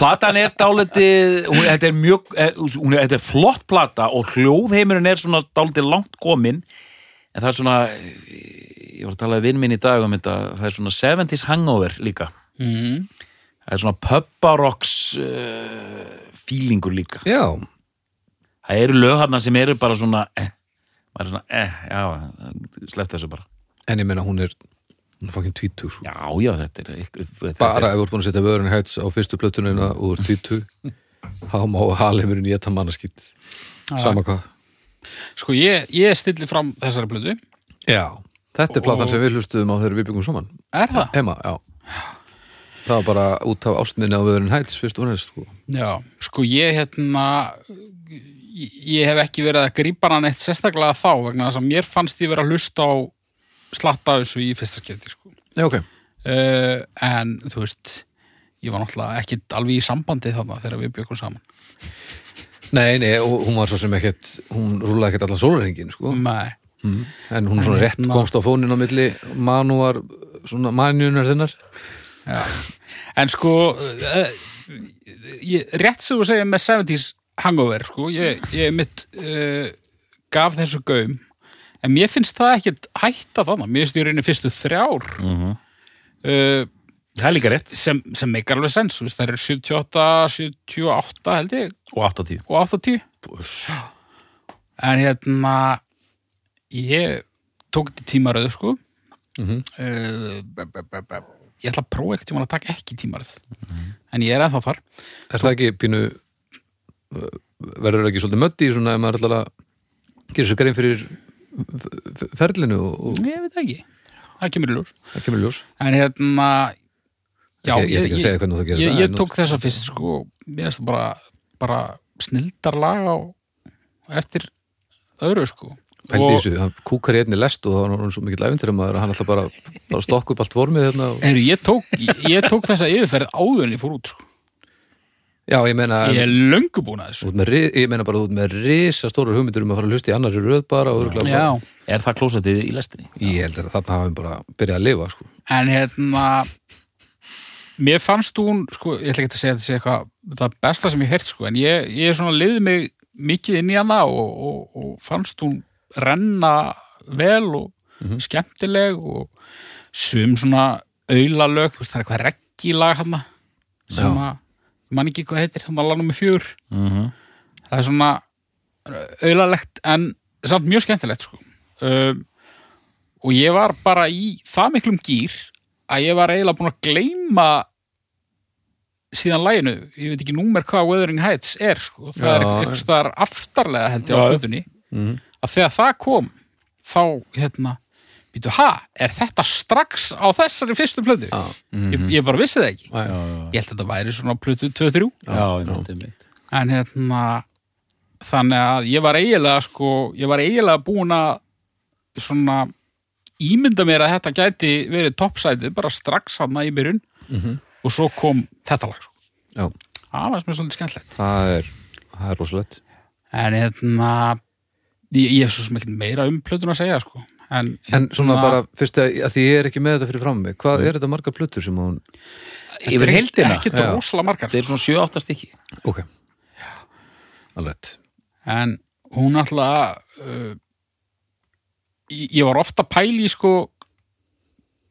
S2: platan er dálítið hún, þetta er mjög, eh, hún þetta er flott plata og hljóðheimurinn er svona dálítið langt komin en það er svona ég var að tala við vinn minn í dag um þetta það er svona 70s hangover líka.
S3: Mm.
S2: það er svona pubbarocks uh, feelingur líka.
S1: Já,
S2: það eru lögharnar sem eru bara svona eh, er svona, eh, já sleft þessu bara.
S1: En ég er, hún er fucking tvítug, sko.
S2: já, já, þetta er, þetta er
S1: Bara ef þú ert búin að setja vörun hæts á fyrstu plötunina og þú ert tvítug, þá má halheimurinn geta mannaskitt. Sama hvað.
S3: Sko ég, ég stilli fram þessari blödu
S1: Já, þetta er platan
S3: Og-
S1: sem við hlustuðum á þegar við byggum saman.
S3: Er það?
S1: Heima, já. Það var bara út af ástminni á vörun hæts fyrst og næst, sko.
S3: Já, sko ég hérna ég, ég hef ekki verið að grípa hann eitt sérstaklega þá vegna þess að mér fannst ég vera að hlusta á slatta þessu í fyrsta skipti sko.
S1: Já, ok.
S3: uh, en þú veist ég var náttúrulega ekki alveg í sambandi þarna þegar við byggum saman
S1: Nei, nei, og hún var svo sem ekkert, hún rúlaði ekkert allan sólurhengin, sko.
S3: Nei,
S1: Mm. En hún svona rétt
S3: Hérna-
S1: komst á fónin á milli manúar, svona manjunar þinnar.
S3: já En sko uh, ég, rétt sem þú segir með 70s hangover sko, ég, ég mitt uh, gaf þessu gaum en mér finnst það ekkert hætta þannig, mér finnst ég reyni fyrstu þrjár
S2: Mhm.
S3: uh,
S2: það er líka rétt.
S3: sem, sem meikar alveg sens, veist, það eru 78, 78 held ég.
S2: Og 80
S3: og 80 en hérna ég tók þetta tímaröðu sko.
S1: Mhm.
S3: uh, b- b- b- b- ég ætla að prófa ekkert tíma að taka ekki tímaröð en ég er ennþá þar.
S1: Er það ekki pínu uh, verður það ekki svolítið mötti í svona ef maður ætlar að gera sér grein fyrir ferlinu og,
S3: ég veit ekki, það kemur í ljós.
S1: Það kemur í ljós.
S3: En hérna já,
S1: ég, ég þú gerir
S3: ég,
S1: það
S3: ég
S1: en-
S3: tók þessa fyrst sko finnst það bara, bara snildar lag á eftir öðru sko.
S1: Pældi þessu, hann kúkar í einni lest og það var hann svo mikill æfintir að hann ætla bara, bara að stokka upp allt formið hérna og...
S3: Heru, ég, tók, ég, ég tók þessa yfirferð ég fór út sko.
S1: Já, ég meina
S3: ég er löngu búin að
S1: þú
S3: þessu
S1: ert með, ég meina bara þú ert með risa stórar hugmyndir um að fara að hlusta í annari röð bara og örugglega
S3: já,
S1: bara,
S2: er það klósettið í lestinni?
S1: ég held að þarna við bara byrjað að lifa sko.
S3: en hérna mér fannst hún sko, ég ætla ekki að segja þetta sé eitthvað það besta sem ég heyrt sko, en ég, ég er svona liði mig mikið inn í hana og, og, og fannst hún renna vel og skemmtileg og sum svona aulalög, þú veist, það er eitthvað reggilag hann sem
S1: Já.
S3: að, ég man ekki hvað heitir, hann var lanum með fjör
S2: Mm -hmm.
S3: það er svona auðalegt en samt mjög skemmtilegt sko. um, og ég var bara í það miklum gýr að ég var eiginlega búin að gleyma síðan læginu, ég veit ekki númer hvað Wuthering Heights er sko. það
S1: Já.
S3: er eitthvað aftarlega held ég á hlutunni
S1: mm.
S3: að þegar það kom þá hérna, býtu, ha, er þetta strax á þessari fyrstu plötu?
S1: já,
S3: Ég, ég bara vissi það ekki
S1: já, já.
S3: ég held að þetta væri svona plötu 2-3
S2: já, já, já.
S3: en hérna þannig að ég var eiginlega sko, ég var eiginlega búin að svona ímynda mér að þetta gæti verið toppsætið bara strax hann í byrjun
S1: Mhm.
S3: og svo kom þetta lag sko.
S1: já.
S3: það var sem er svolítið skemmtilegt
S1: það er það er rosalegt
S3: en hérna ég, ég hef svo sem ekki meira um plötun að segja sko. En,
S1: En svona
S3: hérna,
S1: bara, fyrst að, að því ég er ekki með þetta fyrir fram mig, hvað er þetta margar plötur sem hún,
S2: yfir heildina?
S3: ekki
S1: Já.
S3: rosalega margar.
S2: Það er svona 7-8 stykki.
S1: Ok. Alveg,
S3: en hún alltaf uh, ég var ofta að pæli sko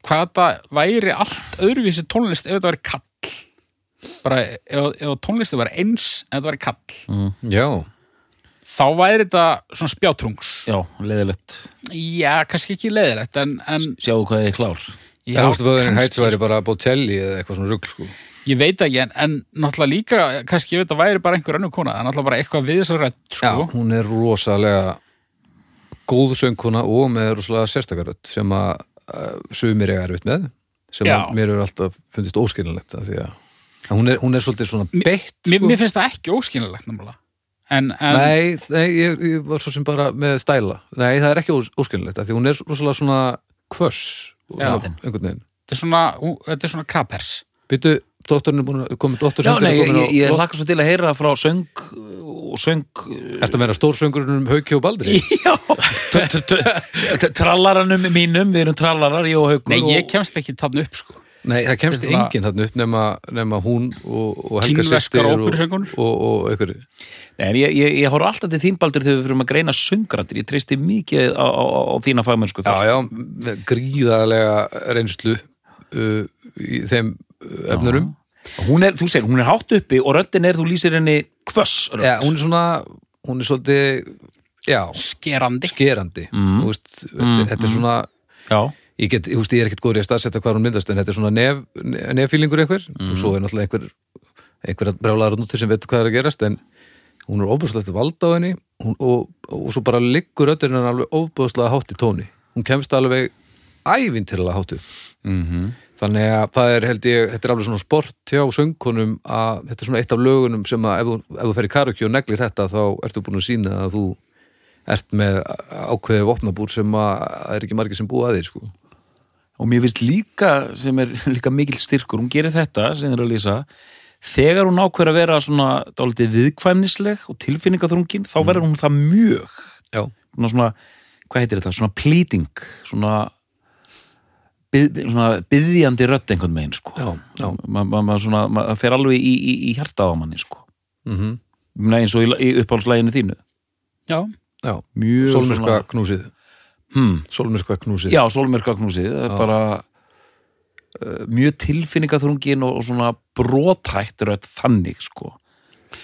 S3: hvað þetta væri allt öðruvísi tónlist ef þetta væri kall. Bara ef, ef tónlisti væri eins ef þetta væri kall.
S2: Mm.
S1: já
S3: þá væri þetta svona spjátrungs.
S2: Já, leðilegt
S3: já, kannski ekki leiðilegt en, en
S2: sjáu hvað er klár.
S3: Já,
S1: þú veist, Vöðurinn
S3: kannski,
S1: væri bara Bocelli eða eitthvað svona rugl sko.
S3: Ég veit ekki en, en náttúrulega líka, kannski ég veit að væri bara einhver önnur kona, það er náttúrulega bara eitthvað við þess að rödd
S1: já,
S3: sko,
S1: hún er rosalega góð söngkona og með rosalega sérstakarödd sem að uh, sumir eiga erfitt með sem
S3: Já.
S1: að mér hefur alltaf fundist óskilinlegt að því að hún er, hún er svolítið svona beitt
S3: mér,
S1: sko.
S3: mér finnst það ekki óskynilegt náttúrulega en, en
S1: Nei, nei ég, ég var svo sem bara með stæla. Nei, það er ekki ós, óskilinlegt að því hún er rosalega svona kvöss svona einhvern veginn.
S3: Þetta er svona, þetta er svona kapers.
S1: Býtu, dóttorinn er búin að dóttor
S2: Já, nei, ég, ég, ég hlakka svo til að heyra frá söng og söng
S1: að meira stórsöngurinn um Hauki og Baldri?
S2: Já, trallaranum mínum, við erum trallarar, ég og Haukur
S3: nei, ég kemst ekki þann upp sko
S1: Nei, það kemst enginn þarna upp nema, nema hún og, og Helga systir og, og, og einhverju
S2: Nei, en ég, ég, ég horf alltaf til þín baldur þegar við fyrir að greina söngrættir, ég treysti mikið á, á, á þína fagmennsku
S1: Já,
S2: þar.
S1: já, gríðarlega reynslu uh, í þeim uh, efnurum
S2: Hún er, þú segir, hún er hátt uppi og röddin er, þú lýsir henni hvöss rödd.
S1: Já, hún er svona, hún er svolítið já,
S3: skerandi.
S1: Skerandi.
S2: Mm.
S1: Þú veist, þetta, þetta er svona
S2: Já,
S1: ég, get, ég, veist, ég er ekkert góður í að staðsetja hvað hún myndast en þetta er svona nef, neffílingur einhver. Og svo er náttúrulega einhver einhver brjálaður út sem veit hvað er að gerast en hún er ofbúðslegt vald á henni. Hún, og, og svo bara liggur öllurinn alveg ofbúðslega hátt í tóni. Hún kemst alveg ævintilega háttu
S2: mm
S1: þannig að það er held ég, þetta er alveg svona sport hjá söngkonum að þetta er svona eitt af lögunum sem að ef þú, ef þú fer í karukju og neglir þetta þá ertu búin að sína að þú ert með ákveðið vopnabúr sem að það er ekki margir sem búa að því sko.
S2: Og mér finnst líka sem er líka mikil styrkur, hún gerir þetta sem er að lýsa, þegar hún ákveður að vera svona dálítið viðkvæmnisleg og tilfinningaþrungin, þá verður hún það mjög. Svona, svona, hvað heitir þetta, svona pleading svona byð, svona byðjandi rödd einhvern veginn sko. svona, maður fer alveg í, í, í hjartað á manni sko.
S1: mm
S2: meina, eins og í, í uppáhaldslæginu þínu.
S3: Já,
S1: Já,
S2: mjög
S1: sólmyrkva knúsið
S2: hmm,
S1: Sólmyrkva knúsið
S2: já, sólmyrka knúsið það er
S1: Já.
S2: bara uh, mjög tilfinningaþrungin og, og svona brotætt rödd þannig sko.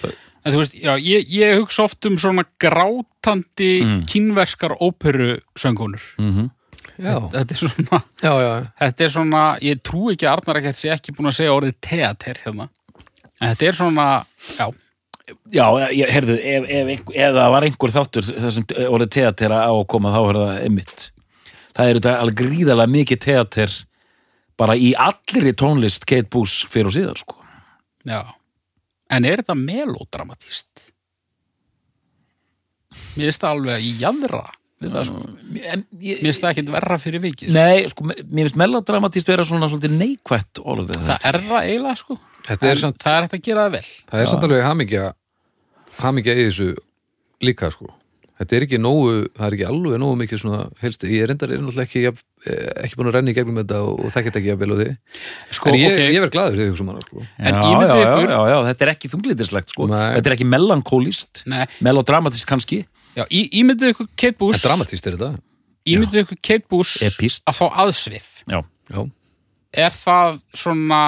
S3: en þú veist, já, ég, ég hugsa oft um svona grátandi
S2: Mm.
S3: kínverskar óperu söngunur
S2: mm
S1: Já,
S3: þetta er svona
S1: já, já,
S3: Þetta er svona, ég trú ekki að Arnar ekkert sé ekki búin að segja orðið teater hérna. En þetta er svona, já,
S2: Já, ég, heyrðu, ef, ef, ef það var einhver þáttur þar sem orðið teater á að koma þá er það einmitt. Það er þetta alveg gríðalega mikið teater bara í allri tónlist Kate Boos fyrir og síðar, sko.
S3: já. En er þetta melodramatist? Mér finnst það alveg í jæðra sko.
S2: En, ég,
S3: Mér finnst það ekkert verra fyrir vikið. sko.
S2: Nei, sko, mér finnst melodramatist vera svona svolítið neikvætt orðið.
S3: Það er það eiginlega, sko.
S1: Þetta er
S3: En
S1: samt,
S3: það er hægt að gera það vel.
S1: það er samt alveg hamingja hamingja í þessu líka sko. Þetta er ekki nógu, það er ekki alveg nógu mikið svona helst, ég er reyndar er náttúrulega ekki, jafn- eh, ekki búin að renna í gegnum þetta og, og þekkert ekki að vel á því
S3: Sko,
S1: en ég,
S3: ok,
S1: ég verð glaður þegar ég um hana sko.
S3: En
S2: já, já,
S3: ykkur-
S2: já, já, já, þetta er ekki þunglítislegt, sko.
S1: Nei.
S2: Þetta er ekki melankólist, melodramatist kannski,
S3: já, í, ímyndið ykkur Kate
S1: En dramatíst er þetta
S3: ímyndið ykkur Kate Boos
S2: epist.
S3: að fá aðsvið.
S2: Já.
S1: Já,
S3: er það svona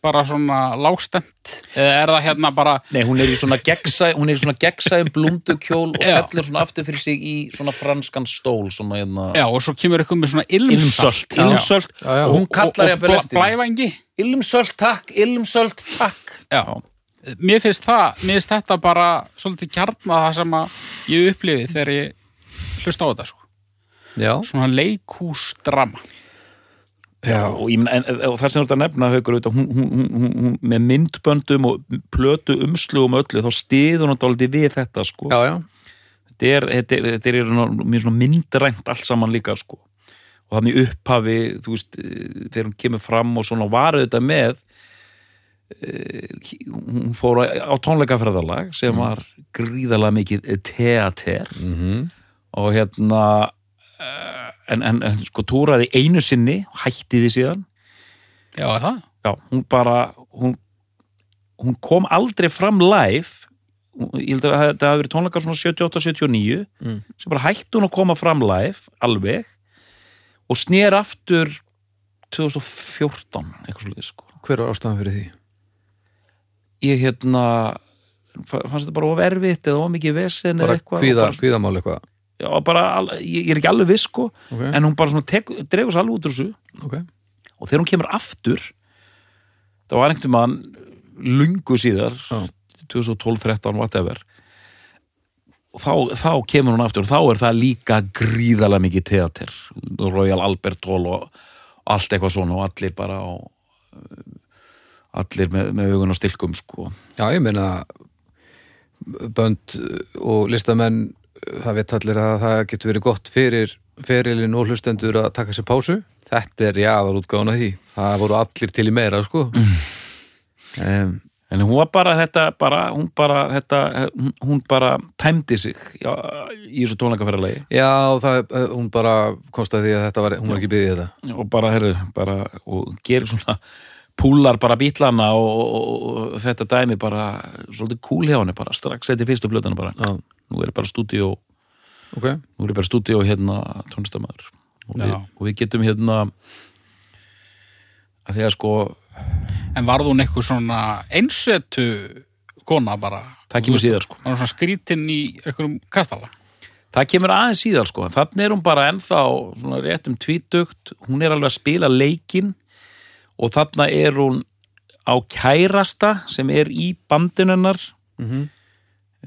S3: bara svona lágstemt eða er það hérna bara
S2: Nei, hún er í svona gegnsæ, hún er í svona gegnsæum blúndukjól og fellir svona aftur fyrir sig í svona franskan stól, svona hérna
S3: já og svo kemur ykkur með svona ilmsölt.
S2: Ilmsölt, og hún kallar
S3: og,
S2: jafnvel
S3: og
S2: eftir því.
S3: blævangi.
S2: Ilmsölt takk, ilmsölt takk.
S3: Já. mér finnst það, mér finnst þetta bara svolítið kjarna það sem að ég upplifi þegar ég hlusta á þetta sko.
S1: já,
S3: svona leikhúsdrama.
S2: Já, og, ég, en, og það sem þú ert að nefna auðvitað, hún, hún, hún, hún, hún með myndböndum og plötu umslugum öllu, þá stiður hún dálítið við þetta sko. þetta er, þetta er, þetta er myndrænt allt saman líka sko. og þannig upphafi þú veist, eh, þegar hún kemur fram og svona var auðvitað með eh, hún fór á, tónleikaferðalag sem var gríðalega mikið teater.
S1: Mm
S2: og hérna eh, en, en, en sko túraði einu sinni hætti því síðan
S3: já, er það?
S2: já, hún bara hún, hún kom aldrei fram live ég held að þetta hafi verið tónleikar svona 78-79
S1: Mm.
S2: sem bara hætti hún að koma fram live alveg og snér aftur 2014 eitthvað svolítið sko
S1: Hver var ástæðan fyrir því?
S2: ég hérna fa- fannst þetta bara of erfitt eða of mikið vesen eða eitthvað bara,
S1: kvíðamál eitthvað
S2: já, bara, ég, er ekki alveg viss sko
S1: okay.
S2: en hún bara svona tek, dregur sér alveg út úr þessu
S1: ok,
S2: og þegar hún kemur aftur það var einhvern mann lungu síðar
S1: Já.
S2: 2012-13, whatever og þá, þá kemur hún aftur og þá er það líka gríðalega mikið teater Royal Albert Hall og, allt eitthvað svona og allir bara á, allir með, með augun á stilkum sko.
S1: Já, ég meina bönd og listamenn það veit allir að það getur verið gott fyrir ferilinn og hlustendur að taka sér pásu. Þetta er jáðar útgáðan af því. Það voru allir til í meira sko. Um,
S2: en hún var bara þetta bara, hún bara þetta, hún, bara tæmdi sig já, í þessu tónleikaferðalegi
S1: Já, það, hún bara komst að því að þetta var, hún var ekki byggðið þetta.
S2: Og bara, herru, bara og gerir svona púlar bara bítlana og, og, og þetta dæmi bara svolítið kúl hjá henni bara strax eftir fyrstu blötana bara.
S1: Já,
S2: nú er bara stúdíó
S1: ok.
S2: nú er bara stúdíó hérna tónlistamæður og, og við getum hérna að því að sko
S3: En varð hún eitthvað svona einsetu kona bara?
S2: það kemur síðar sko.
S3: Var hún svona skrítin í einhverjum kastala?
S2: það kemur aðeins síðar sko. Þannig er hún bara ennþá svona rétt um tvítugt. Hún er alveg að spila leikinn. Og þarna er hún á kærasta sem er í bandinunnar
S1: mm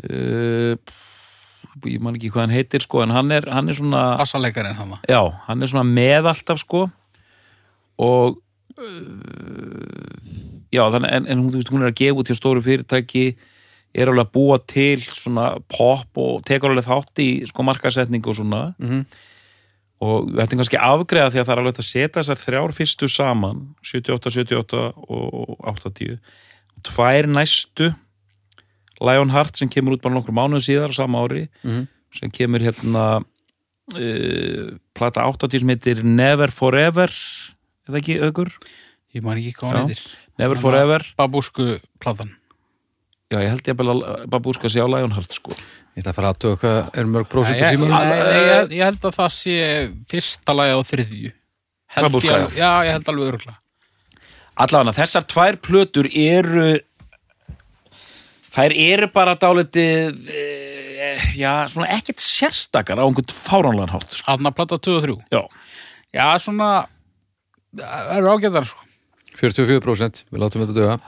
S2: uh, ég man ekki hvað hann heitir sko en hann er, hann er svona
S3: Bassalekarinn hann
S2: já, hann er svona með alltaf sko og uh, já, þannig en, en hún, þú veist, hún er að gefa út hjá stóru fyrirtæki er alveg að búa til svona pop og tekur alveg þátt í sko markasetningu og svona.
S1: -hmm.
S2: og við ættum kannski afgreða því að það er alveg að setja þessar þrjár fyrstu saman 78, 78 og 80 og tvær næstu Lionheart sem kemur út bara nokkur mánuð síðar sama ári
S1: Mhm.
S2: sem kemur hérna uh, plata 80 sem heitir Never Forever eða ekki aukur?
S3: Ég man ekki hvað hann heitir.
S2: Never
S3: Hann
S2: Forever.
S3: Babúsku platan.
S2: Já, ég held ég að bara búska sig á Lionheart sko.
S1: Ég ætla að fara aðtöga hvað er mörg prósent
S3: Nei,
S1: í
S3: ég, ég, held að það sé fyrsta lagi á þriðju.
S2: Babúska,
S3: Já, ég held alveg örgla
S2: Allavega, þessar tvær plötur eru þær eru bara dálítið e, já, svona ekkert sérstakar á einhvern fáránlegan hátt sko.
S3: Aðna plata 2 og 3
S2: Já,
S3: Já, svona Það eru ágæðar sko.
S1: 44% við látum þetta döga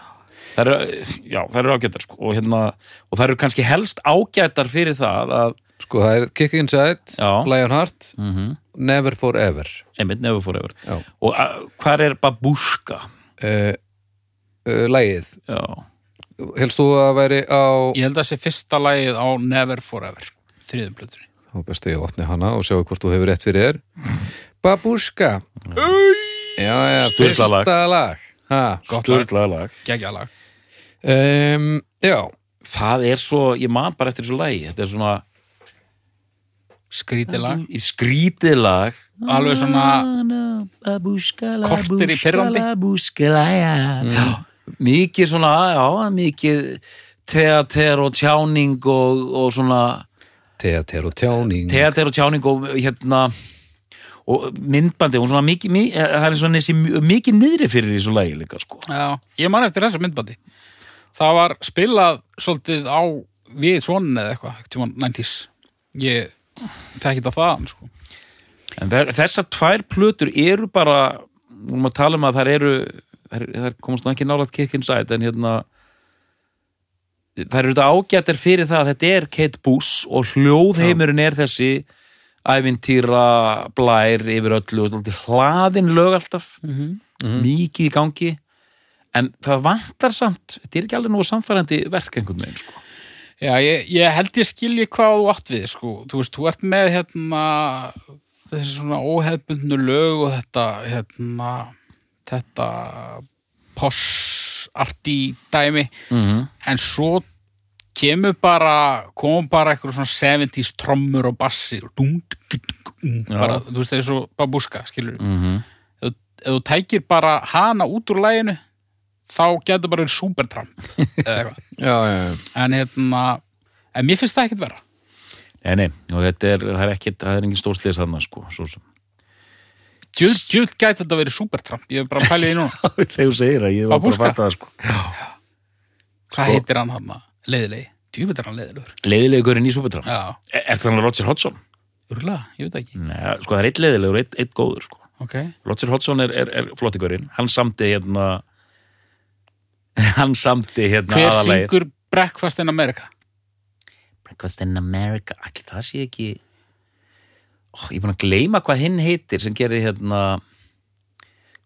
S2: þær eru, já, þær eru ágættar sko. og, hérna, og þær eru kannski helst ágættar fyrir það að
S1: Sko, það er Kick Inside. Lionheart
S2: mm -hmm.
S1: Never Forever
S2: einmitt nefur fór yfir
S1: Já.
S2: og að, hvað er Babushka?
S1: uh, uh, Lægið
S2: Já,
S1: Helst þú að væri á
S3: Ég held að það sé fyrsta lagið á Never Forever þriðum plötunni
S1: Þá best að ég opni hana og sjá hvort þú hefur rétt fyrir þér Babushka Já, já,
S2: Sturlað lag.
S1: fyrsta lag ha.
S3: Gott lag.
S2: sturglaða lag
S3: Gekkja lag
S1: um, Já,
S2: Það er svo, ég man bara eftir þessu lagi þetta er svona
S3: Skrítið lag
S2: í skrítið lag
S3: Alveg svona Korter í pirrandi.
S2: Mikið svona, já, mikið teater og tjáning og, og svona
S1: teater og tjáning
S2: teater og tjáning og hérna og myndbandi, hún svona mikið, mikið það er svona þessi mikið niðri fyrir þessu lagi líka sko.
S3: Já, ég man eftir þessu myndbandi Það var spilað svolítið á við svonin eða eitthvað tíma 90s Ég þekki þetta þaðan sko.
S2: en þær- þessar tvær plötur eru bara við erum að tala um að þær eru þær komast nú ekki nálaðt kick inside en hérna þær eru þetta ágættir fyrir það að þetta er Kate Bush og hljóðheimurinn er þessi ævintýra blær yfir öllu hlaðin lög alltaf. Mikið í gangi. En það vantar samt þetta er ekki alveg nú samfærandi verk einhvern veginn sko.
S3: Já, ég, ég held ég skilji hvað þú átt við sko. Þú veist, þú ert með hérna þessi svona óhefbundnu lög og þetta hérna þetta poss-arti dæmi.
S2: Mm -hmm.
S3: en svo kemur bara komum bara eitthvað svona 70s trommur og bassi og dung, dung, dung, bara, þú veist, það er svo babúska, skilur
S2: Mm
S3: ef, ef þú tækir bara hana út úr læginu þá getur bara
S1: já, já
S3: en hérna, en mér finnst það ekkert vera
S2: Nei, nei, og þetta er, það er ekki það er engin stórsliðs þarna sko, svo sem
S3: djöld, djöld gæti þetta verið supertramp. Ég er bara að pæla í núna.
S2: Þegar þú segir það, ég var bara að fatta það sko.
S3: hvað
S2: Sko-
S3: heitir hann hann, leiðilegi. Djúfitt er hann leiðilegur.
S2: Leiðilegurinn í Superdram
S3: já,
S2: er, er það hann Roger Hodgson?
S3: urlega, ég veit ekki.
S2: Nei, sko það er eitt leiðilegur, eitt, eitt góður sko.
S3: ok,
S2: Roger Hodgson er, er, er flottigurinn. Hann samti hérna hann samti hérna
S3: hver
S2: aðalagið.
S3: syngur Breakfast in America?
S2: Breakfast in America? Allir það sé ekki Ó, ég er búin að gleyma hvað hinn heitir sem gerði hérna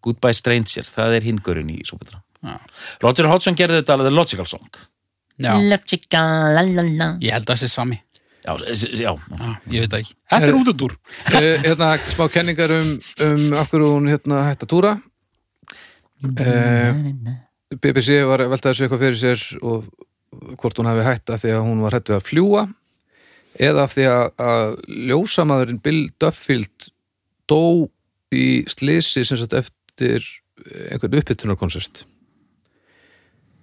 S2: Goodbye Stranger, það er hingurinn í Súpetra.
S3: Já.
S2: Roger Hodgson gerði þetta alveg The Logical Song.
S3: Já,
S4: Logical, la la la.
S3: Ég held að það sé sami.
S2: Já, já,
S3: Já, ég veit það ekki. Þetta er út út úr
S1: Eh, hérna, smá kenningar um, um okkur hún hérna hætt að túra. Uh, BBC var að velta þessu eitthvað fyrir sér og hvort hún hafi hætt að því að hún var hætt við að fljúa eða af því að, að ljósamaðurinn Bill Duffield dó í slisi sem sagt eftir einhvern uppbytunarkonsert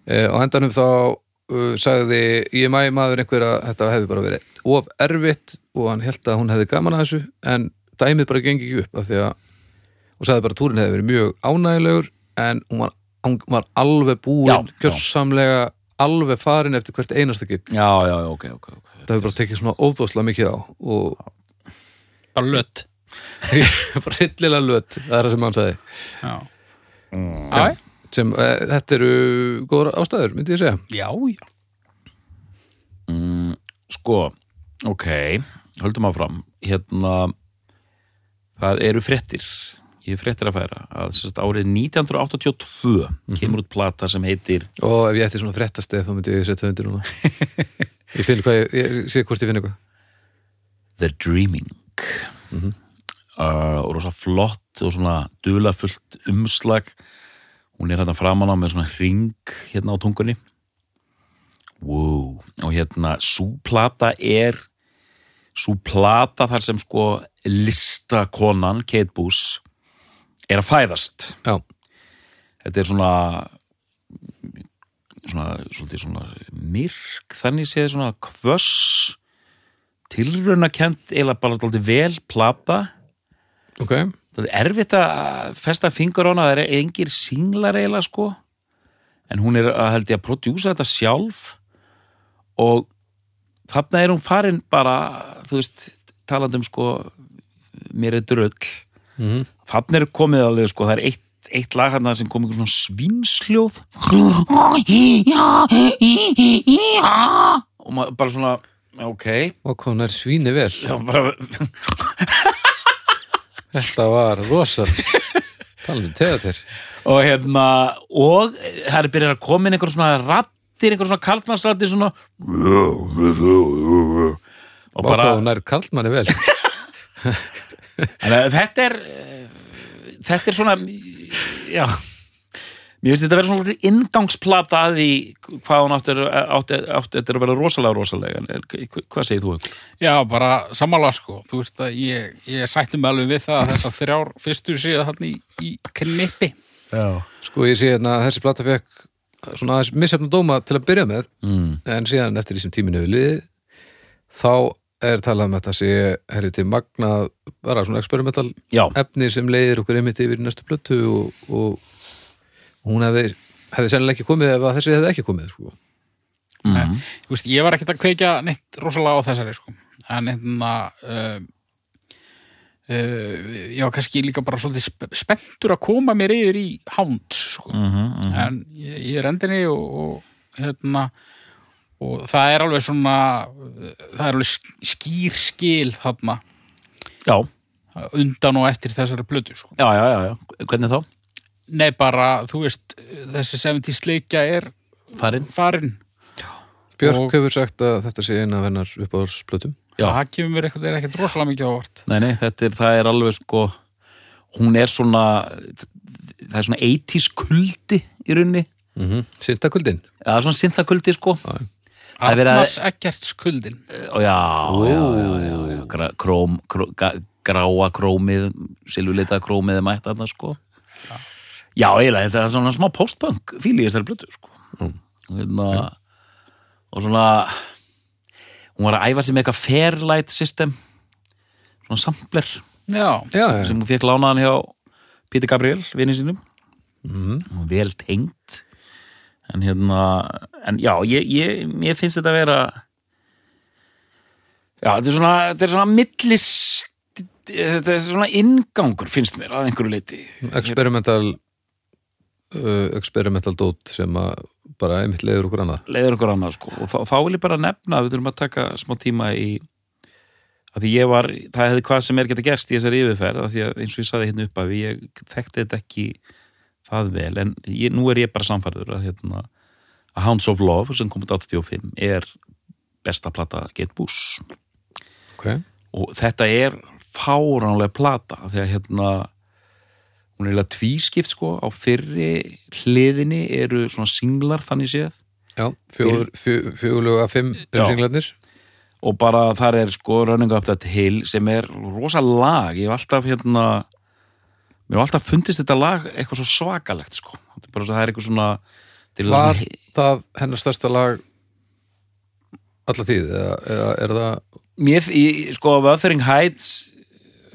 S1: uh, og endanum þá uh, sagði mæ maður einhver að þetta hefði bara verið of erfitt og hann held að hún hefði gaman að þessu en dæmið bara gengi ekki upp af því að og sagði bara að túrin hefði verið mjög ánægilegur en hún var, hún var alveg búin
S2: Já, já.
S1: gjörsamlega alveg farin eftir hvert einasta gig
S2: já, já, ok, ok, ok
S1: það hefur bara tekið svona ofbáslega mikið á og
S3: Bara lött
S1: bara hryllilega löt það er það sem hann sagði.
S3: Já,
S2: mm.
S3: já,
S1: sem, e, þetta eru góður ástæður, myndi ég segja.
S3: Já, já.
S2: Mm, sko, ok höldum áfram. Hérna það eru fréttir. Ég er fréttir að færa að sérst, árið 1982 kemur út plata sem heitir
S1: og ef ég ætti svona fréttastef þá myndi ég setja undir núna ég finn hvað, ég, ég sé hvort ég finn eitthvað.
S2: The Dreaming.
S1: Mhm.
S2: uh, og rosa flott og svona dulafullt umslag. Hún er hérna framan á með svona ring hérna á tungunni. Wow. og hérna súplata er súplata þar sem sko listakonan Kate Boos er að fæðast.
S1: Já,
S2: þetta er svona svona, svolítið svona myrk, þannig séð svona kvöss tilraunakent eða bara svolítið vel plata.
S1: Ok.
S2: Það er erfitt að festa fingur á hana það er engir singlar eiginlega sko. En hún er að held ég að prodjúsa þetta sjálf. Og þarna er hún farin bara þú veist, talandi um sko mér er drull.
S1: Mm
S2: Þannig er komið alveg, sko, það er eitt, eitt lag hérna sem kom einhver svona svínsljóð. Og maður bara svona, ok.
S1: Og er svíni vel.
S2: Já, bara,
S1: þetta var rosal talum um teðatir
S2: og hérna og það er byrjað að koma inn einhver svona rattir, einhver svona kaldmannsrattir svona og
S1: og
S2: bara,
S1: hún er kallmanni vel.
S2: Þannig að þetta er eh, þetta er svona já mér finnst þetta að vera svona lítið ingangsplata að því hvað hún átti átti, átti þetta að vera rosalega rosalega en hvað segir þú? Haukur?
S3: Já, bara sammála sko Þú veist að ég, ég sætti mig alveg við það að þessar þrjár fyrstu séu hann í, í knippi
S2: Já.
S1: sko ég sé hérna að þessi plata fekk svona aðeins missefna dóma til að byrja með
S2: Mm.
S1: en síðan eftir því sem tíminu við liðið þá er talað um þetta sé herri til magnað bara svona experimental
S2: Já,
S1: efni sem leiðir okkur einmitt yfir í næstu plötu og, og hún hefði, hefði sennilega ekki komið ef þessi hefði ekki komið sko.
S2: mm.
S3: Þú veist, ég var ekkert að kveikja neitt rosalega á þessari sko en hérna uh, uh, ég var kannski líka bara svolítið sp spenntur að koma mér yfir í Hound sko
S2: Mm -hmm,
S3: en ég, ég er endinni og, og hérna og það er alveg svona það er alveg sk- skýr skil þarna.
S2: Já,
S3: undan og eftir þessari plötu sko.
S2: já, já, já, já. Hvernig þá?
S3: Nei bara, þú veist þessi 70 sleikja er
S2: Farin?
S3: farin.
S1: Björk
S3: Og-
S1: hefur sagt að þetta sé eina af hennar uppáðsplötum
S2: Já.
S3: það kemur mér eitthvað, er ekkert rosalega mikið ávart
S2: Nei, nei, þetta er, það er alveg sko hún er svona það er svona 80s kuldi í runni
S1: mm -hmm. Sintakuldin
S2: Það er svona synthakuldi sko. Það að-
S3: Arnars Ekkert skuldin
S2: já, já, já, já, króm, kró, gráa krómið silfurlita krómið er mætt þarna sko. Já, eiginlega, þetta er svona smá postpunk fíl í þessari blötu sko.
S1: Mm.
S2: og hérna og svona hún var að æfa sig með eitthvað Fairlight system svona sampler. Sem hún fekk lánaðan hjá Píti Gabriel, vinni sínum.
S1: Mm
S2: og vel tengt en hérna en já, ég, ég, mér finnst þetta að vera já, þetta er svona þetta er svona millis þetta er svona ingangur finnst mér að einhverju leiti
S1: experimental uh, experimental dót sem að bara einmitt leiður okkur annað.
S2: Leiður okkur annað sko. Og þá, þá vil ég bara nefna að við þurfum að taka smá tíma í að því ég var, það hefði hvað sem er geta gerst í þessari yfirferð, að því að eins og ég saði hérna upp að ég þekkti þetta ekki það vel, en ég, nú er ég bara samfærður að hérna að Hounds of Love sem kom út 85 er besta plata Get Bush.
S1: Ok,
S2: og þetta er fáránlega plata því að hérna hún er eiginlega tvískipt sko. Á fyrri hliðinni eru svona singlar þannig séð.
S1: Já, fjögur, fjö- fjögurlega fimm singlarnir.
S2: Og bara þar er sko Running Up That Hill sem er rosa lag. Ég hef alltaf hérna mér hef alltaf fundist þetta lag eitthvað svo svakalegt sko. Er bara, það er eitthvað svona
S1: Var
S2: svona,
S1: það hennar stærsta lag alla tíð, eða, eða er það
S2: mér, í, sko Wuthering Heights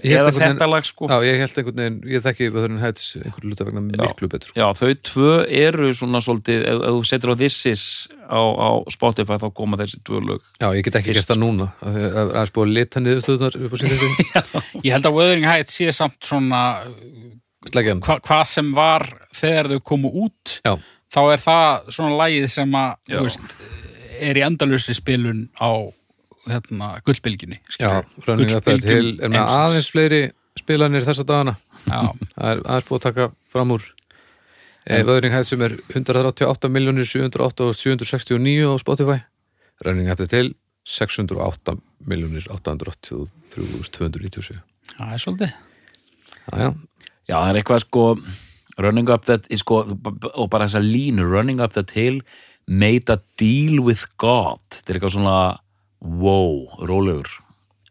S2: eða þetta lag sko
S1: Já, ég held einhvern veginn, ég þekki Wuthering Heights einhverju luta vegna
S2: Já.
S1: miklu betur sko.
S2: Já, þau tvö eru svona svolítið, ef, ef þú setur á This Is á, á Spotify þá koma þessi tvö lög.
S1: Já, ég get ekki gert það núna af því að það er búið að lita niður stöðunar upp á síðan
S3: Ég held að Wuthering Heights sé samt svona hva, hvað sem var þegar þau komu út
S1: Já.
S3: þá er það svona lagið sem að veist, er í endalusri spilun á hérna, gullbylginni
S1: Já, Running Up That Hill er með aðeins fleiri spilanir þessa dagana.
S3: Já,
S1: Það er aðeins búið að taka fram úr. E, Wuthering Heights sem er 138 miljónir 708 og 769 á Spotify. Running Up That Hill 608 miljónir 883.297
S3: það er svolítið.
S1: Já, já,
S2: Já, það er eitthvað sko, Running Up That, sko, og bara þessa línu, Running Up That Hill, made a deal with God. Þetta er eitthvað svona, wow, rólegur,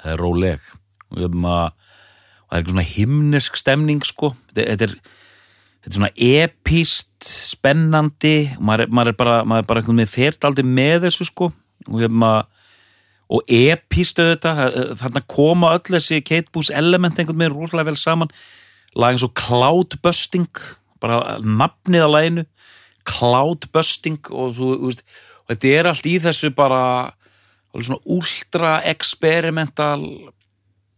S2: það er róleg. Og það er eitthvað svona himnesk stemning, sko. Þetta þetta er, þetta er svona epíst, spennandi, maður maður er bara, maður er bara eitthvað með fertaldi með þessu, sko. Og hérna, og epíst auðvitað, þarna koma öll þessi Kate Boos element einhvern veginn rosalega vel saman lag eins og Cloudbusting bara nafnið á laginu Cloudbusting og, svo, og þetta er allt í þessu bara alveg svona ultra experimental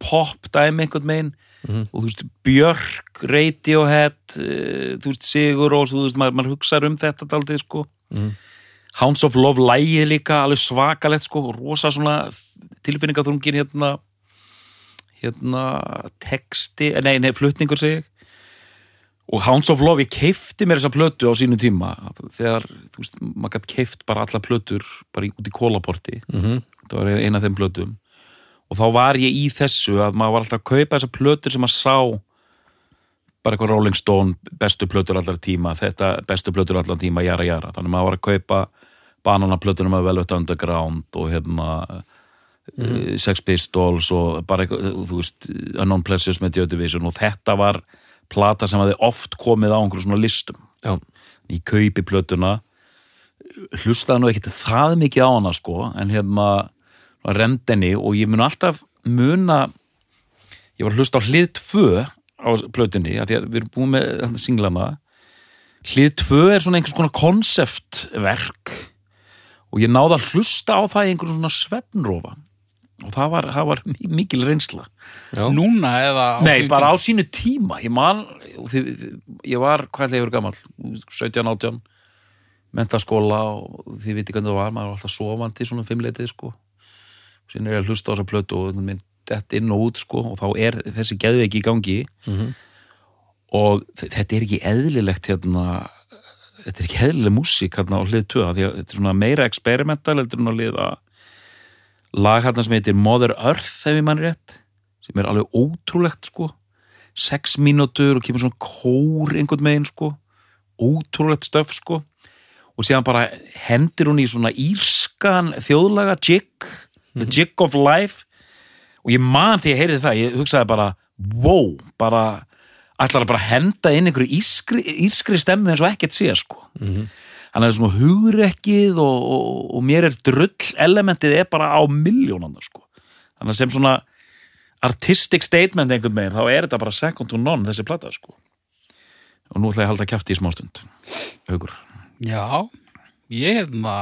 S2: pop dæmi einhvern megin. Og þú veist Björk, Radiohead uh, þú veist Sigur og þú veist maður, maður hugsaður um þetta daldið sko. Hounds of Love lægið líka alveg svakalegt sko, rosa svona tilfinningaþrungin hérna hérna texti, nei, nei, flutningur segi ég og Hounds of Love, ég keifti mér þessa plötu á sínu tíma. Þegar, þú veist, maður gætt keift bara alla plötur bara út í kólaporti
S1: Mhm.
S2: það var eina af þeim plötum. Og þá var ég í þessu að maður var alltaf að kaupa þessa plötur sem maður sá bara eitthvað Rolling Stone bestu plötur allar tíma, þetta bestu plötur allar tíma, jara jara, þannig að maður var að kaupa bananaplötunum að Velvet Underground og hérna mm. Sex Pistols og bara eitthvað, þú veist, Unknown Pleasures með Division. Og þetta var plata sem hafði oft komið á einhverjum svona listum.
S1: Já,
S2: í kaupi plötuna. Hlustaði nú ekkit það mikið á hana sko, en hérna rendinni og ég mun alltaf muna ég var að hlusta á hlið 2 á plötunni, af því að við erum búin með þetta singlana. Hlið 2 er svona einhvers konar konseptverk og ég náði að hlusta á það í einhverjum svona svefnrófa og það var, það var mi- mikil reynsla.
S1: Já.
S3: núna eða á
S2: Nei,
S3: síðum
S2: bara á sínu tíma. Ég man, og ég var hvað ætla ég verið gamall, 17, 18 mentaskóla og þið viti hvernig það var, maður var alltaf sofandi svona fimmleitið sko. Síðan er ég að hlusta á þessa plötu og minn dett inn og út sko. Og þá er þessi geðveiki í gangi.
S1: Mhm.
S2: og þ- þetta er ekki eðlilegt hérna þetta er ekki eðlileg músík hérna á hlið 2 því að þetta er svona meira experimental heldur en á hlið að lag hérna sem heitir Mother Earth ef ég mann rétt sem er alveg ótrúlegt sko. Sex mínútur og kemur svona kór einhvern megin sko. Ótrúlegt stöf sko. Og síðan bara hendir hún í svona írskan þjóðlaga jig the jig of life. Og ég man því að heyrði það, ég hugsaði bara wow, bara ætlar að bara henda inn einhverju ískri, ískri stemmi eins og ekkert sé sko.
S1: Mhm.
S2: þannig það er svona hugrekkið og, og, og mér er drull elementið er bara á miljónanda sko. Þannig að sem svona artistic statement einhvern veginn, þá er þetta bara second to none þessi plata sko. Og nú ætla ég að halda kjafti í smástund hugur
S3: Já, ég hefna